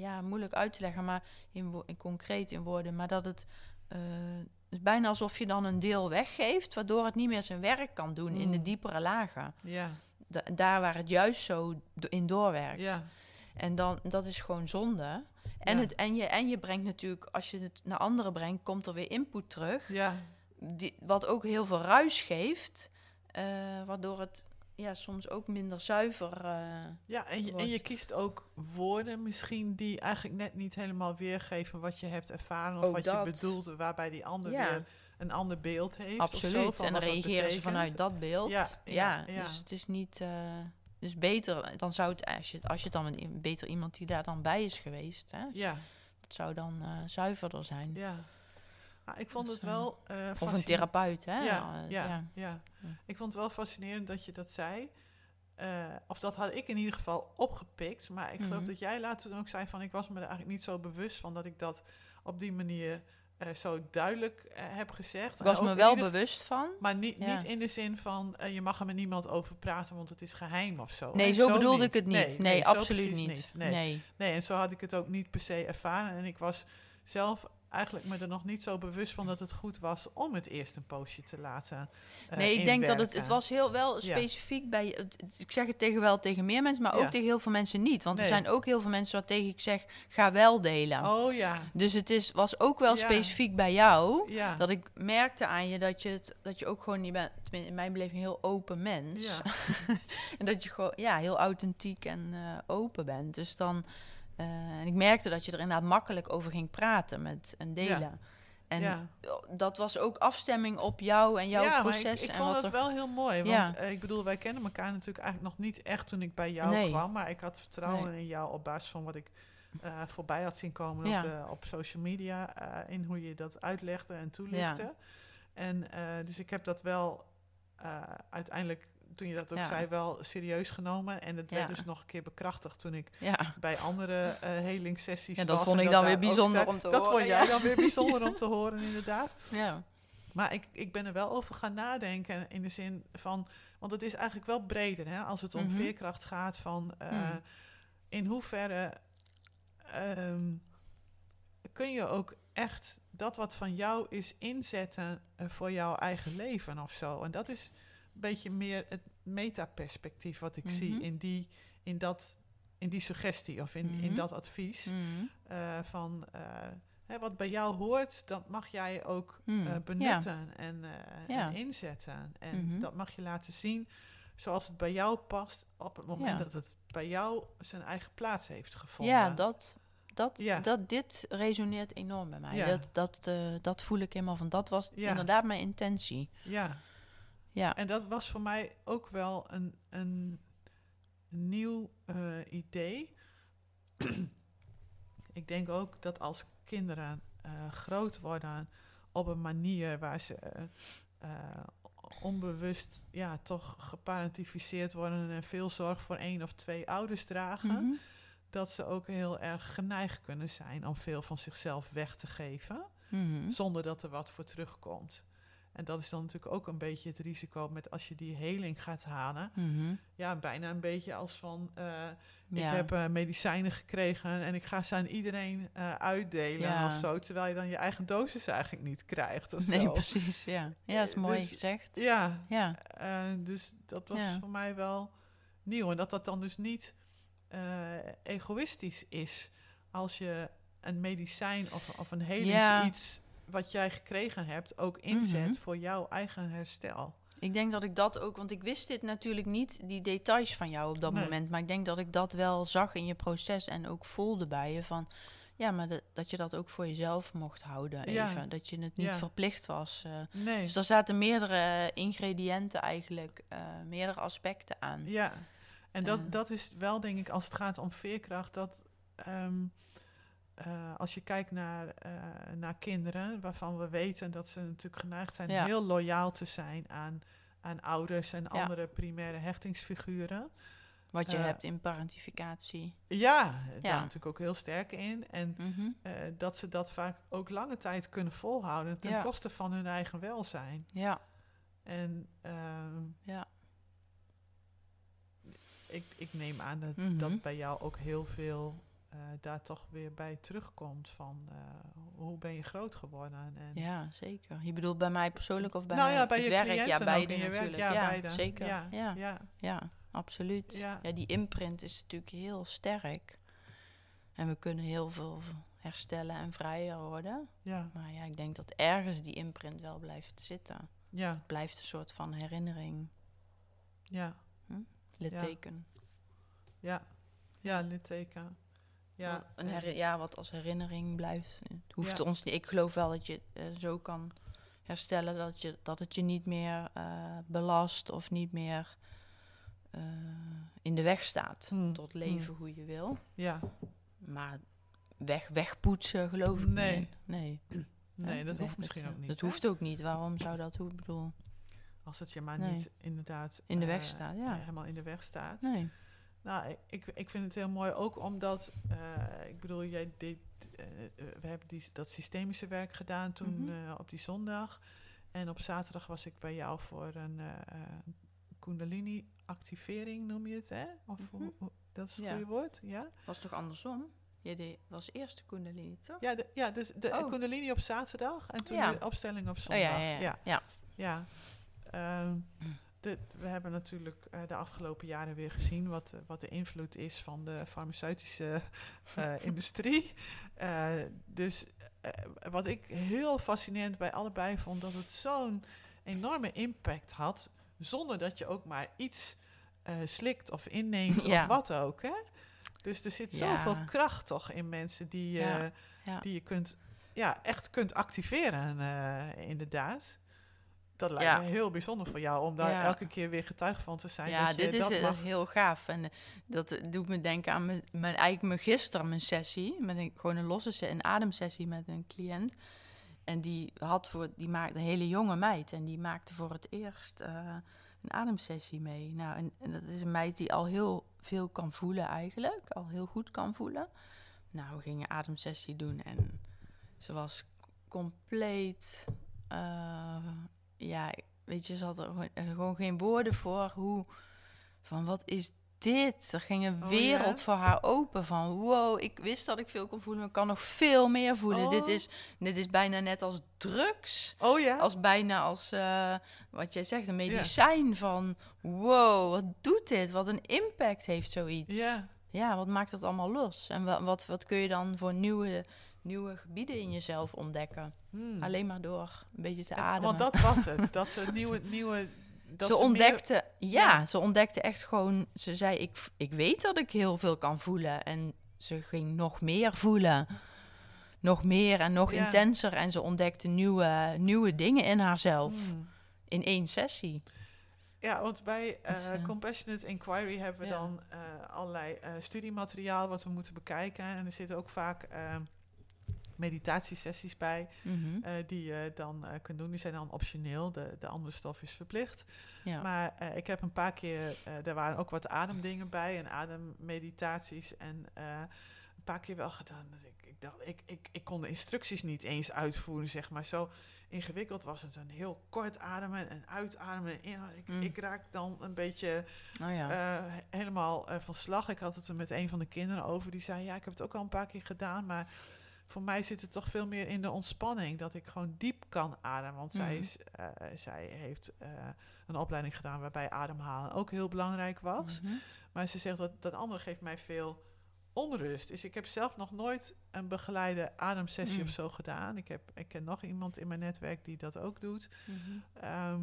ja, moeilijk uit te leggen, maar in, in concreet in woorden, maar dat het, eh, het is bijna alsof je dan een deel weggeeft, waardoor het niet meer zijn werk kan doen in de Mm. diepere lagen. Ja, Da- daar waar het juist zo do- in doorwerkt. ja, En dan, dat is gewoon zonde. En, Ja. het, en, je, en je brengt natuurlijk, als je het naar anderen brengt, komt er weer input terug. ja, Die, wat ook heel veel ruis geeft. Eh, waardoor het ja, soms ook minder zuiver. eh, ja. En, je, en Wordt. je kiest ook woorden misschien die eigenlijk net niet helemaal weergeven wat je hebt ervaren. Of Ook wat dat. je bedoelt, waarbij die ander Ja. weer een ander beeld heeft. of zo, absoluut. en dan reageren ze vanuit dat beeld. Ja, Ja, dus het is niet. eh, dus beter, dan zou het, als je, als je het dan met beter iemand die daar dan bij is geweest, hè, Ja, dat zou dan zuiverder zijn. ja. Nou, ik vond het wel eh Of een therapeut, hè? Ja, ja, ja. Ik vond het wel fascinerend dat je dat zei. Eh, of dat had ik in ieder geval opgepikt. Maar ik geloof Mhm. dat jij later dan ook zei van... ik was me er eigenlijk niet zo bewust van dat ik dat op die manier eh, zo duidelijk heb gezegd. Ik was me wel ieder- bewust van. Maar niet, Ja. niet in de zin van je mag er met niemand over praten, want het is geheim of zo. Nee, zo bedoelde ik het niet. Nee, absoluut niet. Nee. Nee. Nee, en zo had ik het ook niet per se ervaren. En ik was zelf eigenlijk me er nog niet zo bewust van dat het goed was om het eerst een poosje te laten. eh, Nee, ik denk dat het, het was heel wel Ja. specifiek bij. het- Ik zeg het tegen wel tegen meer mensen, maar ook Ja. tegen heel veel mensen niet. Want Nee. er zijn ook heel veel mensen waar tegen ik zeg: ga wel delen. Oh ja, Dus het is, was ook wel Ja. specifiek bij jou. Dat ik merkte aan je dat je, het, dat je ook gewoon, je bent in mijn beleving een heel open mens. En dat je gewoon ja, heel authentiek en eh, open bent. Dus dan, eh, en ik merkte dat je er inderdaad makkelijk over ging praten met en delen. En ja. dat was ook afstemming op jou en jouw ja, proces. maar ik, ik en vond er- wel heel mooi. Want eh, ik bedoel, wij kennen elkaar natuurlijk eigenlijk nog niet echt toen ik bij jou Nee. kwam. Maar ik had vertrouwen Nee. in jou op basis van wat ik eh, voorbij had zien komen op, de, op social media. in hoe je dat uitlegde en toelichtte. En dus ik heb dat wel uiteindelijk, toen je dat ook Ja. zei, wel serieus genomen. En het werd Ja. dus nog een keer bekrachtigd toen ik Ja. bij andere helingssessies Ja, dat was. vond en ik dan weer bijzonder zei- om te Dat horen, vond jij dan weer bijzonder om te horen, inderdaad. ja. Maar ik, ik ben er wel over gaan nadenken in de zin van... Want het is eigenlijk wel breder, hè? Als het om Mhm. veerkracht gaat van... eh, Hmm. In hoeverre ehm, kun je ook echt dat wat van jou is inzetten... eh, voor jouw eigen leven of zo. En dat is beetje meer het, metaperspectief wat ik zie Mhm. in die, in dat, in die suggestie of in, in Mhm. dat advies. Mhm. eh, van eh, hè, wat bij jou hoort, dat mag jij ook eh, ja. benutten en, Ja. en inzetten. En dat mag je laten zien zoals het bij jou past op het moment Ja. dat het bij jou zijn eigen plaats heeft gevonden. Ja, dat, dat, Ja. dat, dit resoneert enorm bij mij. Ja. Dat, dat, dat voel ik helemaal van. Dat was Ja. inderdaad mijn intentie. Ja. Ja. En dat was voor mij ook wel een, een nieuw eh, idee. ik denk ook dat als kinderen eh, groot worden op een manier waar ze eh, onbewust ja, toch geparentificeerd worden en veel zorg voor één of twee ouders dragen, Mhm. dat ze ook heel erg geneigd kunnen zijn om veel van zichzelf weg te geven Mhm. zonder dat er wat voor terugkomt. En dat is dan natuurlijk ook een beetje het risico met als je die heling gaat halen. Mhm. Ja, bijna een beetje als van, eh, ik Ja. heb eh, medicijnen gekregen en ik ga ze aan iedereen eh, uitdelen Ja. of zo. Terwijl je dan je eigen dosis eigenlijk niet krijgt of Nee, zo. precies. Ja, ja dat is mooi Dus- gezegd. Ja, Ja. dus dat was Ja. voor mij wel nieuw. En dat dat dan dus niet egoïstisch is als je een medicijn of, of een helings iets wat jij gekregen hebt ook inzet Mhm. voor jouw eigen herstel. Ik denk dat ik dat ook, want ik wist dit natuurlijk niet, die details van jou op dat Nee. moment. Maar ik denk dat ik dat wel zag in je proces en ook voelde bij je van, ja, maar dat- dat je dat ook voor jezelf mocht houden Ja. even. Dat je het niet Ja. verplicht was. eh. Nee, Dus daar zaten meerdere ingrediënten eigenlijk, eh, meerdere aspecten aan. ja. En dat, Eh. dat is wel, denk ik, als het gaat om veerkracht, dat ehm, eh, als je kijkt naar, eh, naar kinderen, waarvan we weten dat ze natuurlijk geneigd zijn Ja. heel loyaal te zijn aan, aan ouders en Ja. andere primaire hechtingsfiguren. Wat je Eh, hebt in parentificatie. Ja, daar Ja. natuurlijk ook heel sterk in. En Mhm. dat ze dat vaak ook lange tijd kunnen volhouden ten koste van hun eigen welzijn. Ja, En ehm, ja. ik, ik neem aan dat, Mhm. dat bij jou ook heel veel eh, daar toch weer bij terugkomt. Van eh, hoe ben je groot geworden? En, Ja, zeker. Je bedoelt bij mij persoonlijk of bij, nou ja, bij het je werk? Ja, beide je natuurlijk. werk. Ja, beide. zeker. Ja, Ja, ja. ja. absoluut. Ja. Ja. die imprint is natuurlijk heel sterk. En we kunnen heel veel herstellen en vrijer worden. ja, Maar ja, ik denk dat ergens die imprint wel blijft zitten. ja, Het blijft een soort van herinnering, ja, litteken. ja, ja, litteken. Ja, een en- heri- ja, wat als herinnering blijft. Het hoeft Ja. ons niet. Ik geloof wel dat je eh, zo kan herstellen dat, je, dat het je niet meer eh, belast of niet meer eh, in de weg staat Hmm, tot leven hoe je wil. ja. Maar weg, wegpoetsen geloof ik Nee. niet. Nee, Nee, dat hoeft misschien ook niet. Dat hè? hoeft ook niet. Waarom zou dat? Ik bedoel, Als het je maar Nee. niet inderdaad In de weg staat, ja. helemaal in de weg staat. nee. Nou, ik- ik, vind het heel mooi ook omdat, eh, ik bedoel, jij deed, eh, eh, we hebben die, dat systemische werk gedaan toen Mhm. op die zondag. En op zaterdag was ik bij jou voor een Kundalini-activering, noem je het, hè? Of Mhm. hoe- dat is het Ja. goede woord, ja? Was toch andersom? Je deed, was eerst Kundalini, toch? Ja, de, ja dus de Oh. Kundalini op zaterdag en toen Ja. de opstelling op Oh zondag. ja, ja, ja. ja. ja. Ja. De, we hebben natuurlijk eh, de afgelopen jaren weer gezien wat, eh, wat de invloed is van de farmaceutische eh, industrie. Dus wat ik heel fascinerend bij allebei vond, dat het zo'n enorme impact had, zonder dat je ook maar iets slikt of inneemt Ja. of wat ook. Hè? Dus er zit Ja. zoveel kracht toch in mensen die, Ja, die je kunt, ja, echt kunt activeren, inderdaad. Dat lijkt Ja. me heel bijzonder voor jou om daar Ja. elke keer weer getuige van te zijn. Ja, dat je dit is dat mag. heel gaaf. En eh, dat eh, doet me denken aan mijn, mijn, eigenlijk mijn gisteren mijn sessie. Met een, gewoon een losse se- een ademsessie met een cliënt. En die had voor, die maakte een hele jonge meid. En die maakte voor het eerst eh, een ademsessie mee. Nou, en, en dat is een meid die al heel veel kan voelen eigenlijk. Al heel goed kan voelen. Nou, we gingen ademsessie doen en ze was compleet... ja, weet je, ze had er gewoon, geen woorden voor hoe... Van wat is dit? Er ging een Oh, wereld ja? voor haar open van, wow, ik wist dat ik veel kon voelen, maar ik kan nog veel meer voelen. Dit, Oh. is, dit is bijna net als drugs. Oh ja? Als bijna als, eh, wat jij zegt, een medicijn van, wow, wat doet dit? Wat een impact heeft zoiets. Ja. Ja, wat maakt dat allemaal los? En wa- wat, wat kun je dan voor nieuwe, nieuwe gebieden in jezelf ontdekken? Hmm. Alleen maar door een beetje te En- ademen. Want dat was het. Dat ze nieuwe... nieuwe dat ze ontdekte, ja, ja. ze ontdekte echt gewoon, ze zei, ik, ik weet dat ik heel veel kan voelen. En ze ging nog meer voelen. Nog meer en nog Ja. intenser. En ze ontdekte nieuwe, nieuwe dingen in haarzelf. Hmm. In één sessie. Ja, want bij eh, Dus, eh, Compassionate Inquiry hebben we ja. dan eh, allerlei studiemateriaal wat we moeten bekijken. En er zitten ook vaak eh, meditatiesessies bij Mhm. eh, die je dan eh, kunt doen. Die zijn dan optioneel, de, de andere stof is verplicht. Ja. Maar eh, ik heb een paar keer, er waren ook wat ademdingen bij en ademmeditaties. En een paar keer wel gedaan. Ik, ik dacht, ik, ik, ik kon de instructies niet eens uitvoeren, zeg maar. Zo ingewikkeld was het. Een heel kort ademen en uitademen. En ik, Mm. ik raak dan een beetje oh ja. he- helemaal van slag. Ik had het er met een van de kinderen over. Die zei, ja, ik heb het ook al een paar keer gedaan, maar... Voor mij zit het toch veel meer in de ontspanning. Dat ik gewoon diep kan ademen. Want zij, Mhm. is, eh, zij heeft eh, een opleiding gedaan waarbij ademhalen ook heel belangrijk was. Mhm. Maar ze zegt dat dat andere geeft mij veel onrust. Dus ik heb zelf nog nooit een begeleide ademsessie Mm. of zo gedaan. Ik, heb, ik ken nog iemand in mijn netwerk die dat ook doet. Mhm. Ehm,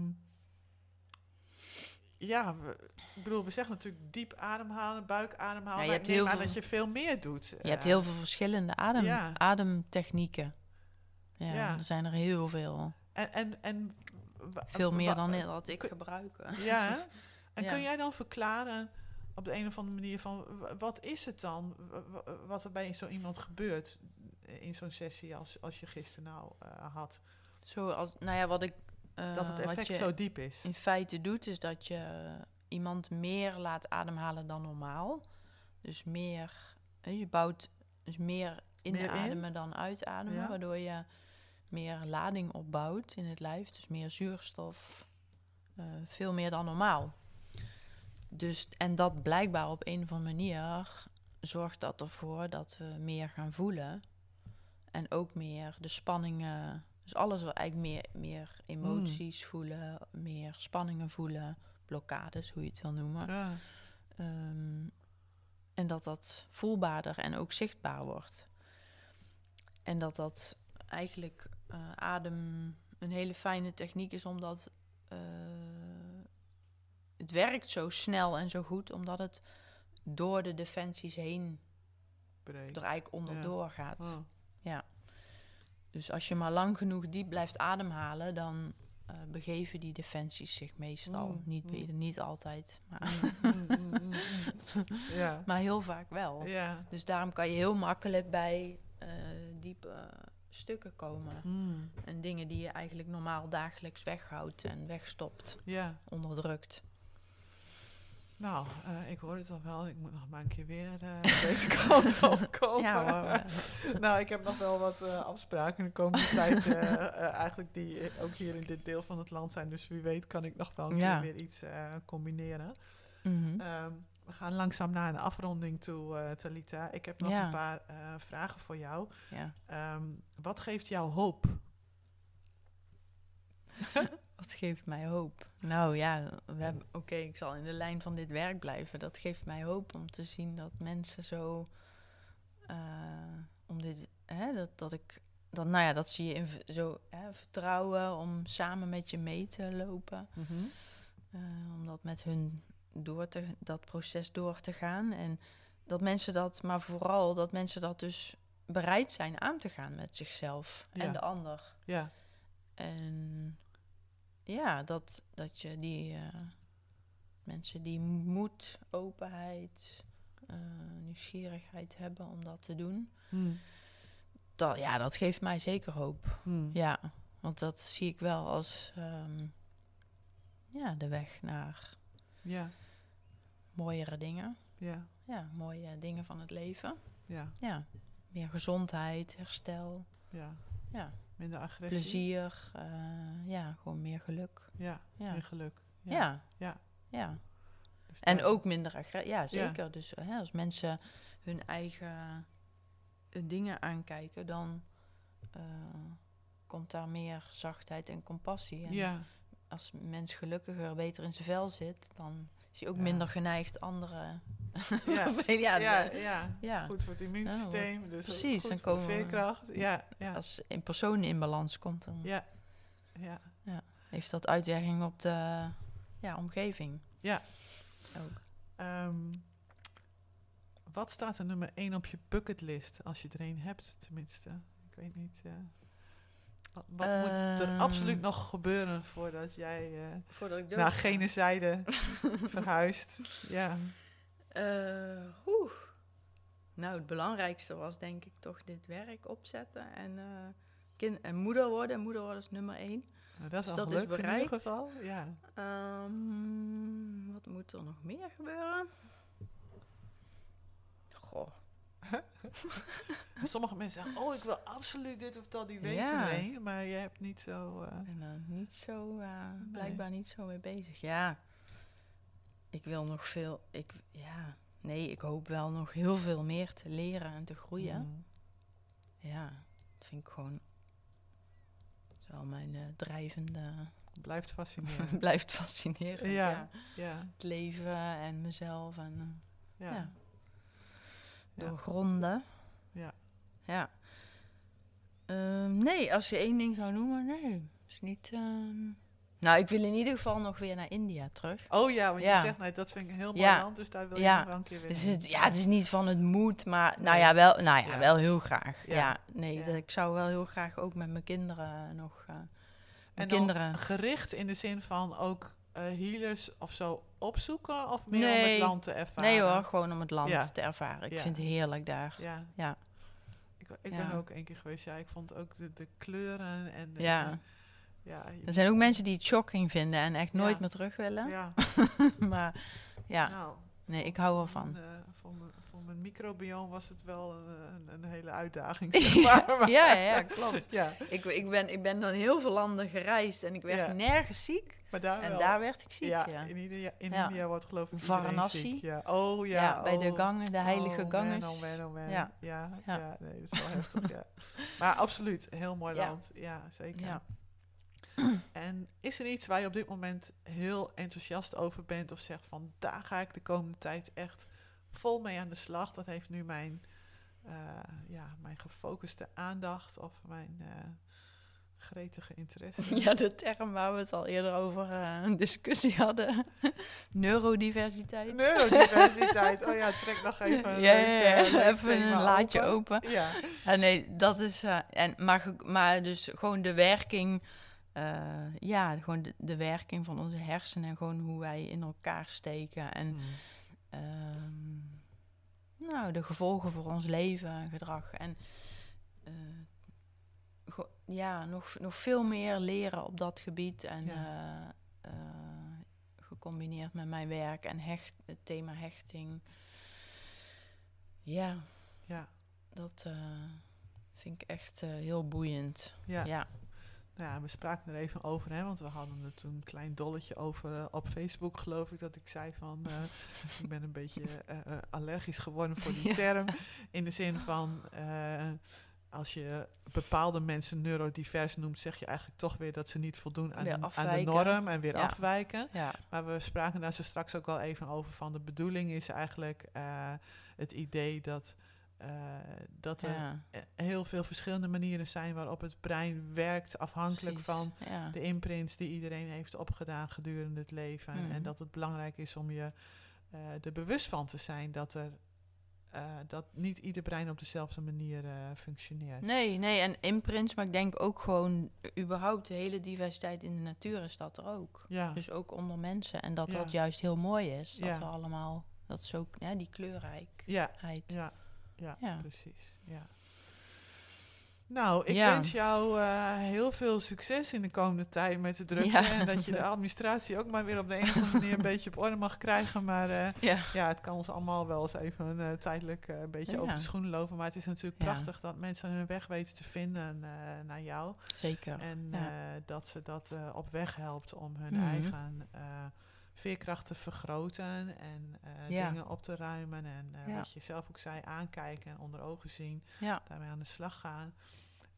ja, we, ik bedoel, we zeggen natuurlijk diep ademhalen, buik ademhalen. Ja, maar ik neem heel aan veel- dat je veel meer doet. Je hebt Eh, heel veel verschillende adem, ja. ademtechnieken. Ja, Ja. er zijn er heel veel. En, en, en Veel meer dan dat ik kun- gebruik. Ja? En kun jij dan verklaren op de een of andere manier van wat is het dan, wat er bij zo iemand gebeurt in zo'n sessie als, als je gisteren nou eh, had? Zo als, nou ja, wat ik. Eh, dat het wat effect je zo diep is. in feite doet, is dat je iemand meer laat ademhalen dan normaal. Dus meer, je bouwt dus meer Meer in? inademen dan uitademen, Ja. waardoor je meer lading opbouwt in het lijf. Dus meer zuurstof, eh, veel meer dan normaal. Dus, en dat blijkbaar op een of andere manier zorgt dat ervoor dat we meer gaan voelen. En ook meer de spanningen. Dus alles wat eigenlijk meer, meer emoties voelen, meer spanningen voelen, blokkades, hoe je het wil noemen. Ja. Ehm, en dat dat voelbaarder en ook zichtbaar wordt. En dat dat eigenlijk eh, adem een hele fijne techniek is, omdat eh, het werkt zo snel en zo goed, omdat het door de defensies heen breekt. er eigenlijk onderdoor gaat. Oh. Dus als je maar lang genoeg diep blijft ademhalen, dan eh, begeven die defensies zich meestal. Mm, Niet, mm. niet altijd, maar, Mm, mm. Ja. maar heel vaak wel. Ja. Dus daarom kan je heel makkelijk bij eh, diepe stukken komen. En dingen die je eigenlijk normaal dagelijks weghoudt en wegstopt, Ja. onderdrukt. Nou, eh, ik hoor het al wel. Ik moet nog maar een keer weer eh, deze kant op komen. Ja nou, ik heb nog wel wat eh, afspraken in de komende tijd. eigenlijk die ook hier in dit deel van het land zijn. Dus wie weet kan ik nog wel een Ja. keer weer iets combineren. mhm. Ehm, we gaan langzaam naar een afronding toe, Talita. Ik heb nog Ja. een paar vragen voor jou. ja. Ehm, wat geeft jou hoop? Wat geeft mij hoop? Nou ja, we hebben- oké, ik zal in de lijn van dit werk blijven. Dat geeft mij hoop om te zien dat mensen zo. eh, om dit, hè, dat, dat ik. Dat, nou ja, dat zie je in zo hè, vertrouwen om samen met je mee te lopen. eh, om dat met hun door te, dat proces door te gaan. En dat mensen dat, maar vooral dat mensen dat dus bereid zijn aan te gaan met zichzelf Ja. en de ander. Ja, En ja, dat, dat je die eh, mensen die moed, openheid, eh, nieuwsgierigheid hebben om dat te doen. Hmm. Dat, ja, dat geeft mij zeker hoop. Hmm. Ja, want dat zie ik wel als ehm, ja, de weg naar ja, mooiere dingen. ja, Ja, mooie dingen van het leven. ja, Ja, meer gezondheid, herstel, ja. ja, Minder agressie. plezier. eh, ja, gewoon meer geluk. Ja, Ja. meer geluk. Ja. Ja. Ja. Dus En ook minder agressie. Ja, zeker. Dus hè, als mensen hun eigen eh, dingen aankijken, dan eh, komt daar meer zachtheid en compassie. En Ja, als een mens gelukkiger, beter in zijn vel zit, dan is hij ook Ja. minder geneigd anderen. ja, ja, ja, ja. ja. Goed voor het immuunsysteem. dus Precies, goed dan voor komen veerkracht. Ja, ja, Als een persoon in balans komt, dan ja, ja. heeft dat uitwerking op de ja, omgeving. Ja. Ook. Ehm, wat staat er nummer 1 op je bucketlist, als je er een hebt tenminste? Ik weet niet. Wat moet er Ehm. absoluut nog gebeuren voordat jij eh, Voordat ik naar gene zijde verhuist? Ja, oeh. Nou, het belangrijkste was denk ik toch dit werk opzetten en, eh, kind en moeder worden. Moeder worden is nummer één. nou, dat is Dus al dat is gelukt in ieder geval. Ja. Ehm, wat moet er nog meer gebeuren? Goh. Sommige mensen zeggen, oh, ik wil absoluut dit of dat, die weten Ja. maar je hebt niet zo... eh, Ik ben er niet zo, eh, blijkbaar niet zo mee bezig. Ja, ik wil nog veel. Ik, ja, nee, ik hoop wel nog heel veel meer te leren en te groeien. mm, Ja, dat vind ik gewoon. dat is wel mijn eh, drijvende. blijft fascinerend. blijft fascinerend. Ja. Ja. ja, Het leven en mezelf en ja. ja. Ja. doorgronden. Ja. Ja. Ehm, nee, als je één ding zou noemen, nee. Is niet. ehm, Nou, ik wil in ieder geval nog weer naar India terug. Oh ja, want je Ja. zegt, nee, dat vind ik heel mooi Ja. land, dus daar wil je Ja. nog wel een keer weer Dus het, ja, het is niet van het moet, maar nou Nee. ja, wel, nou ja, wel heel graag. Ja. Nee. Dat, ik zou wel heel graag ook met mijn kinderen nog. eh, mijn En kinderen. gericht in de zin van ook healers of zo opzoeken, of meer om het land te ervaren? Nee hoor, gewoon om het land Ja. te ervaren. Ik Ja. vind het heerlijk daar. Ja. Ja. Ik, ben ook één keer geweest, ja, ik vond ook de, de kleuren en... de- Ja. eh, ja Er zijn ook mensen die het shocking vinden en echt nooit meer terug willen. Ja, maar ja, nou, nee, ik hou ervan. Voor, mijn, eh, voor, mijn, voor mijn microbiome was het wel een, een, hele uitdaging, zeg maar. ja, ja, ja, klopt. ja, Ik, ik, ben, ik ben dan heel veel landen gereisd en ik werd Ja. nergens ziek. maar daar En wel. daar werd ik ziek, ja, in, India, in. India wordt geloof ik Varanasi. ziek. Ja. Oh ja, Ja, bij de oh. gangen, de heilige oh, gangen. Oh man, oh man. Ja, Ja. nee, dat is wel heftig, ja. Maar absoluut, heel mooi land. Ja, zeker. En is er iets waar je op dit moment heel enthousiast over bent of zegt van daar ga ik de komende tijd echt vol mee aan de slag? Dat heeft nu mijn, eh, ja, mijn gefocuste aandacht of mijn eh, gretige interesse. Ja, de term waar we het al eerder over eh, een discussie hadden. Neurodiversiteit. Neurodiversiteit. Oh ja, trek nog even een ja, leuk, ja, ja. leuk even een laadje open. open. Ja, nee, dat is. en, maar, maar dus gewoon de werking. Eh, ja, gewoon de, de werking van onze hersenen en gewoon hoe wij in elkaar steken. En Mm. ehm, nou, de gevolgen voor ons leven en gedrag. En eh, ja, nog, nog veel meer leren op dat gebied. En Ja. eh, gecombineerd met mijn werk en hecht, het thema hechting. Ja, ja, dat vind ik echt heel boeiend. ja. Ja. Nou ja, we spraken er even over, hè, want we hadden er toen een klein dolletje over eh, op Facebook, geloof ik, dat ik zei van, eh, ik ben een beetje eh, allergisch geworden voor die Ja. term. In de zin van, als je bepaalde mensen neurodivers noemt, zeg je eigenlijk toch weer dat ze niet voldoen aan, de, aan de norm en weer Ja. afwijken. ja. Maar we spraken daar zo straks ook al even over van de bedoeling is eigenlijk het idee dat, eh, dat er ja. eh, heel veel verschillende manieren zijn waarop het brein werkt, afhankelijk precies. van Ja. de imprints die iedereen heeft opgedaan gedurende het leven. En Mhm. dat het belangrijk is om je eh, er bewust van te zijn dat er dat niet ieder brein op dezelfde manier functioneert. Nee, nee, en imprints, maar ik denk ook gewoon überhaupt de hele diversiteit in de natuur is dat er ook. Ja, Dus ook onder mensen. En dat dat juist heel mooi is. Dat we allemaal, dat is ook ja, die kleurrijkheid. ja, ja, ja, Ja. precies. Ja. Nou, ik Ja. wens jou eh, heel veel succes in de komende tijd met de drukte. Ja. En dat je de administratie ook maar weer op de een of andere manier een beetje op orde mag krijgen. Maar eh, Ja. ja, het kan ons allemaal wel eens even eh, tijdelijk een beetje over de schoenen lopen. Maar het is natuurlijk prachtig dat mensen hun weg weten te vinden naar jou. Zeker. En dat ze dat op weg helpt om hun Mhm. eigen veerkracht te vergroten en eh, Ja. dingen op te ruimen. En eh, Ja. wat je zelf ook zei, aankijken en onder ogen zien. Ja. Daarmee aan de slag gaan.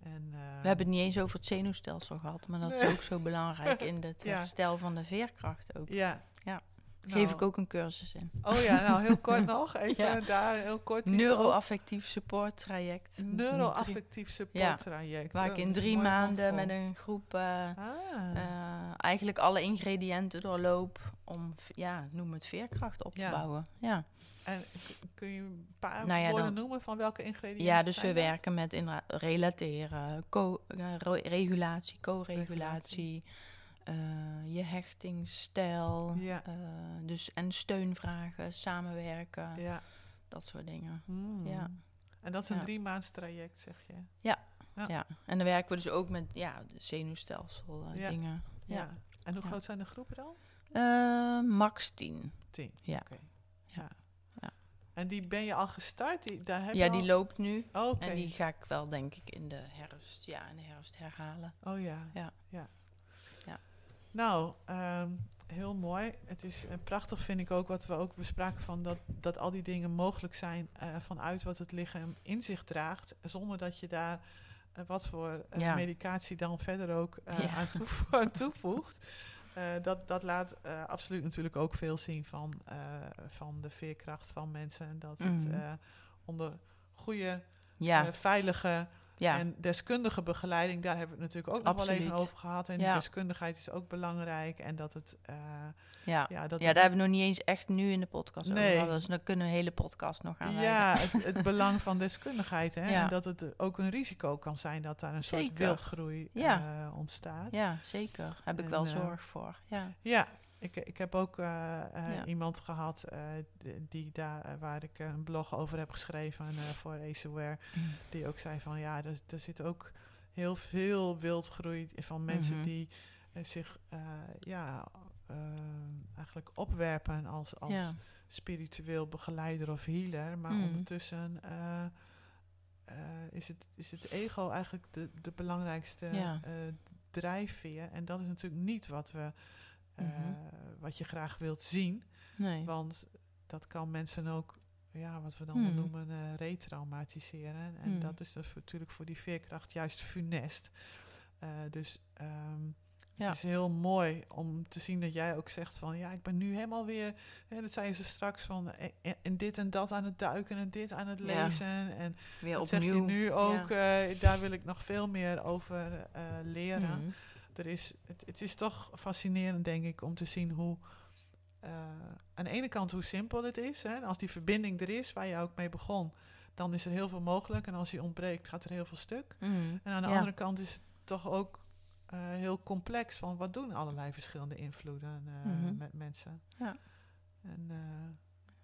En, eh, We hebben het niet eens over het zenuwstelsel gehad, maar dat is ook zo belangrijk in het herstel van de veerkracht ook. Ja. Ja. Nou, Geef ik ook een cursus in. Oh ja, nou heel kort nog. Even Ja. daar heel kort. Neuroaffectief support traject. Neuroaffectief support traject. Waar Oh, ik in drie maanden met een groep eh, Ah. eh, eigenlijk alle ingrediënten doorloop om, ja, noem het veerkracht op te Ja. bouwen. Ja. En kun je een paar Nou ja, woorden dan- noemen van welke ingrediënten ja, dus we dat? werken met relateren, co eh, regulatie, co-regulatie, eh, je hechtingsstijl, Ja. eh, dus en steunvragen, samenwerken, Ja. dat soort dingen. Hmm. Ja. En dat is een Ja. drie maand traject, zeg je? Ja. Ja. Ja. en dan werken we dus ook met ja, de zenuwstelsel eh, dingen. Ja. Ja. En hoe groot zijn de groepen dan? Max 10. Tien. Ja. Oké. Ja. En die ben je al gestart? Die, daar heb Ja, die al- loopt nu. Oh. En die ga ik wel, denk ik, in de herfst, ja, in de herfst herhalen. Oh. Ja. ja. Ja. Nou, ehm, heel mooi. Het is eh, prachtig, vind ik ook, wat we ook bespraken van dat, dat al die dingen mogelijk zijn eh, vanuit wat het lichaam in zich draagt, zonder dat je daar eh, wat voor Ja. medicatie dan verder ook Ja. aan, toevo- aan toevoegt. Dat, dat laat absoluut natuurlijk ook veel zien van, van de veerkracht van mensen. En dat het eh, onder goede, Ja, veilige ja. en deskundige begeleiding, daar hebben we het natuurlijk ook nog wel even over gehad. En Ja. deskundigheid is ook belangrijk. En dat het. eh, ja. ja, dat ja, daar hebben we nog niet eens echt nu in de podcast Nee. over gehad. Dus dan kunnen we een hele podcast nog aan ja, het, het belang van deskundigheid. Hè? Ja. En dat het ook een risico kan zijn dat daar een soort wildgroei eh, ontstaat. Ja, zeker. Heb ik wel eh, zorg voor. Ja. Ja, ik, ik heb ook eh, eh, Ja. iemand gehad eh, die, daar, waar ik een blog over heb geschreven voor Aceware. Die ook zei van ja, er, er zit ook heel veel wildgroei van mensen Mhm. die zich ja, eigenlijk opwerpen als, als Ja. spiritueel begeleider of healer. Maar Mhm. ondertussen is, het, is het ego eigenlijk de, de belangrijkste Ja. drijfveer. En dat is natuurlijk niet wat, we, eh, Mhm. wat je graag wilt zien. Nee. Want dat kan mensen ook, ja, wat we dan Hmm. noemen, eh retraumatiseren. En Hmm. dat is dus natuurlijk voor die veerkracht juist funest. Eh, dus ehm, Ja. het is heel mooi om te zien dat jij ook zegt van... ja, ik ben nu helemaal weer... Hè, dat zei je zo straks van... en dit en dat aan het duiken en dit aan het Ja. lezen. En Weer dat zeg je nu ook. daar wil ik nog veel meer over leren Mhm. Er is, het, het is toch fascinerend, denk ik, om te zien hoe. eh, aan de ene kant hoe simpel het is. Hè? Als die verbinding er is, waar je ook mee begon, dan is er heel veel mogelijk. En als die ontbreekt, gaat er heel veel stuk. Mhm. En aan de Ja. andere kant is het toch ook eh, heel complex. Van wat doen allerlei verschillende invloeden eh, Mhm. met mensen. Ja. En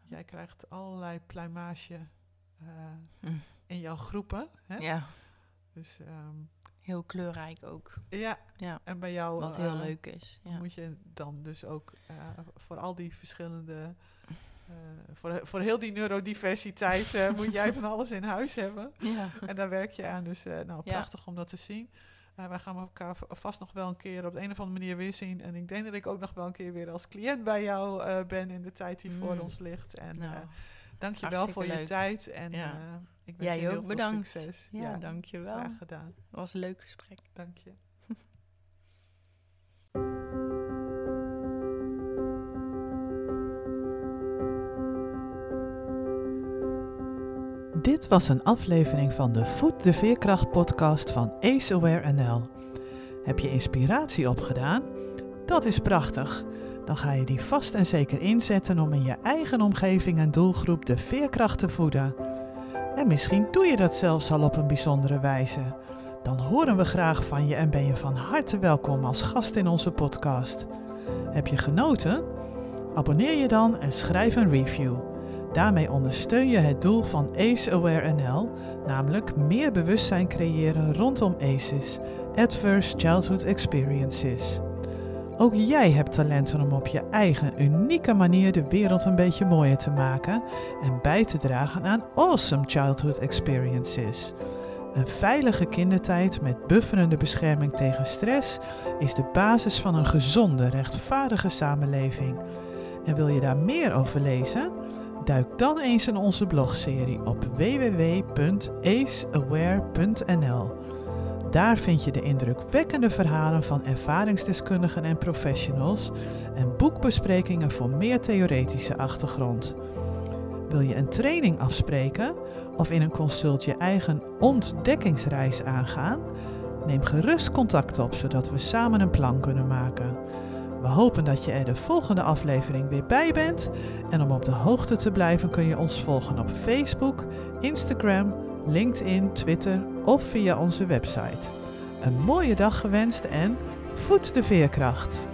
jij krijgt allerlei pluimage Mm. in jouw groepen. Hè? Ja, Dus ehm, heel kleurrijk ook. ja, Ja, en bij jou. wat heel eh, leuk is. Ja. moet je dan dus ook eh, voor al die verschillende. eh, voor, voor heel die neurodiversiteit moet jij van alles in huis hebben. Ja. En daar werk je aan. Dus nou, Ja. prachtig om dat te zien. Wij gaan elkaar vast nog wel een keer op de een of andere manier weer zien. En ik denk dat ik ook nog wel een keer weer als cliënt bij jou ben in de tijd die voor Mm. ons ligt. En Nou, dank je wel voor je tijd. En Ja. Ik wens Jij je heel ook veel bedankt. succes. ja, dankjewel. Graag gedaan. Het was een leuk gesprek. Dank je. Dit was een aflevering van de Voed de Veerkracht podcast van Ace Aware NL. Heb je inspiratie opgedaan? Dat is prachtig. Dan ga je die vast en zeker inzetten om in je eigen omgeving en doelgroep de veerkracht te voeden. En misschien doe je dat zelfs al op een bijzondere wijze. Dan horen we graag van je en ben je van harte welkom als gast in onze podcast. Heb je genoten? Abonneer je dan en schrijf een review. Daarmee ondersteun je het doel van ACE Aware NL, namelijk meer bewustzijn creëren rondom ACEs, Adverse Childhood Experiences. Ook jij hebt talenten om op je eigen unieke manier de wereld een beetje mooier te maken en bij te dragen aan awesome childhood experiences. Een veilige kindertijd met bufferende bescherming tegen stress is de basis van een gezonde, rechtvaardige samenleving. En wil je daar meer over lezen? Duik dan eens in onze blogserie op www.aceaware.nl. Daar vind je de indrukwekkende verhalen van ervaringsdeskundigen en professionals en boekbesprekingen voor meer theoretische achtergrond. Wil je een training afspreken of in een consult je eigen ontdekkingsreis aangaan? Neem gerust contact op zodat we samen een plan kunnen maken. We hopen dat je er de volgende aflevering weer bij bent. En om op de hoogte te blijven kun je ons volgen op Facebook, Instagram, LinkedIn, Twitter of via onze website. Een mooie dag gewenst en voed de veerkracht!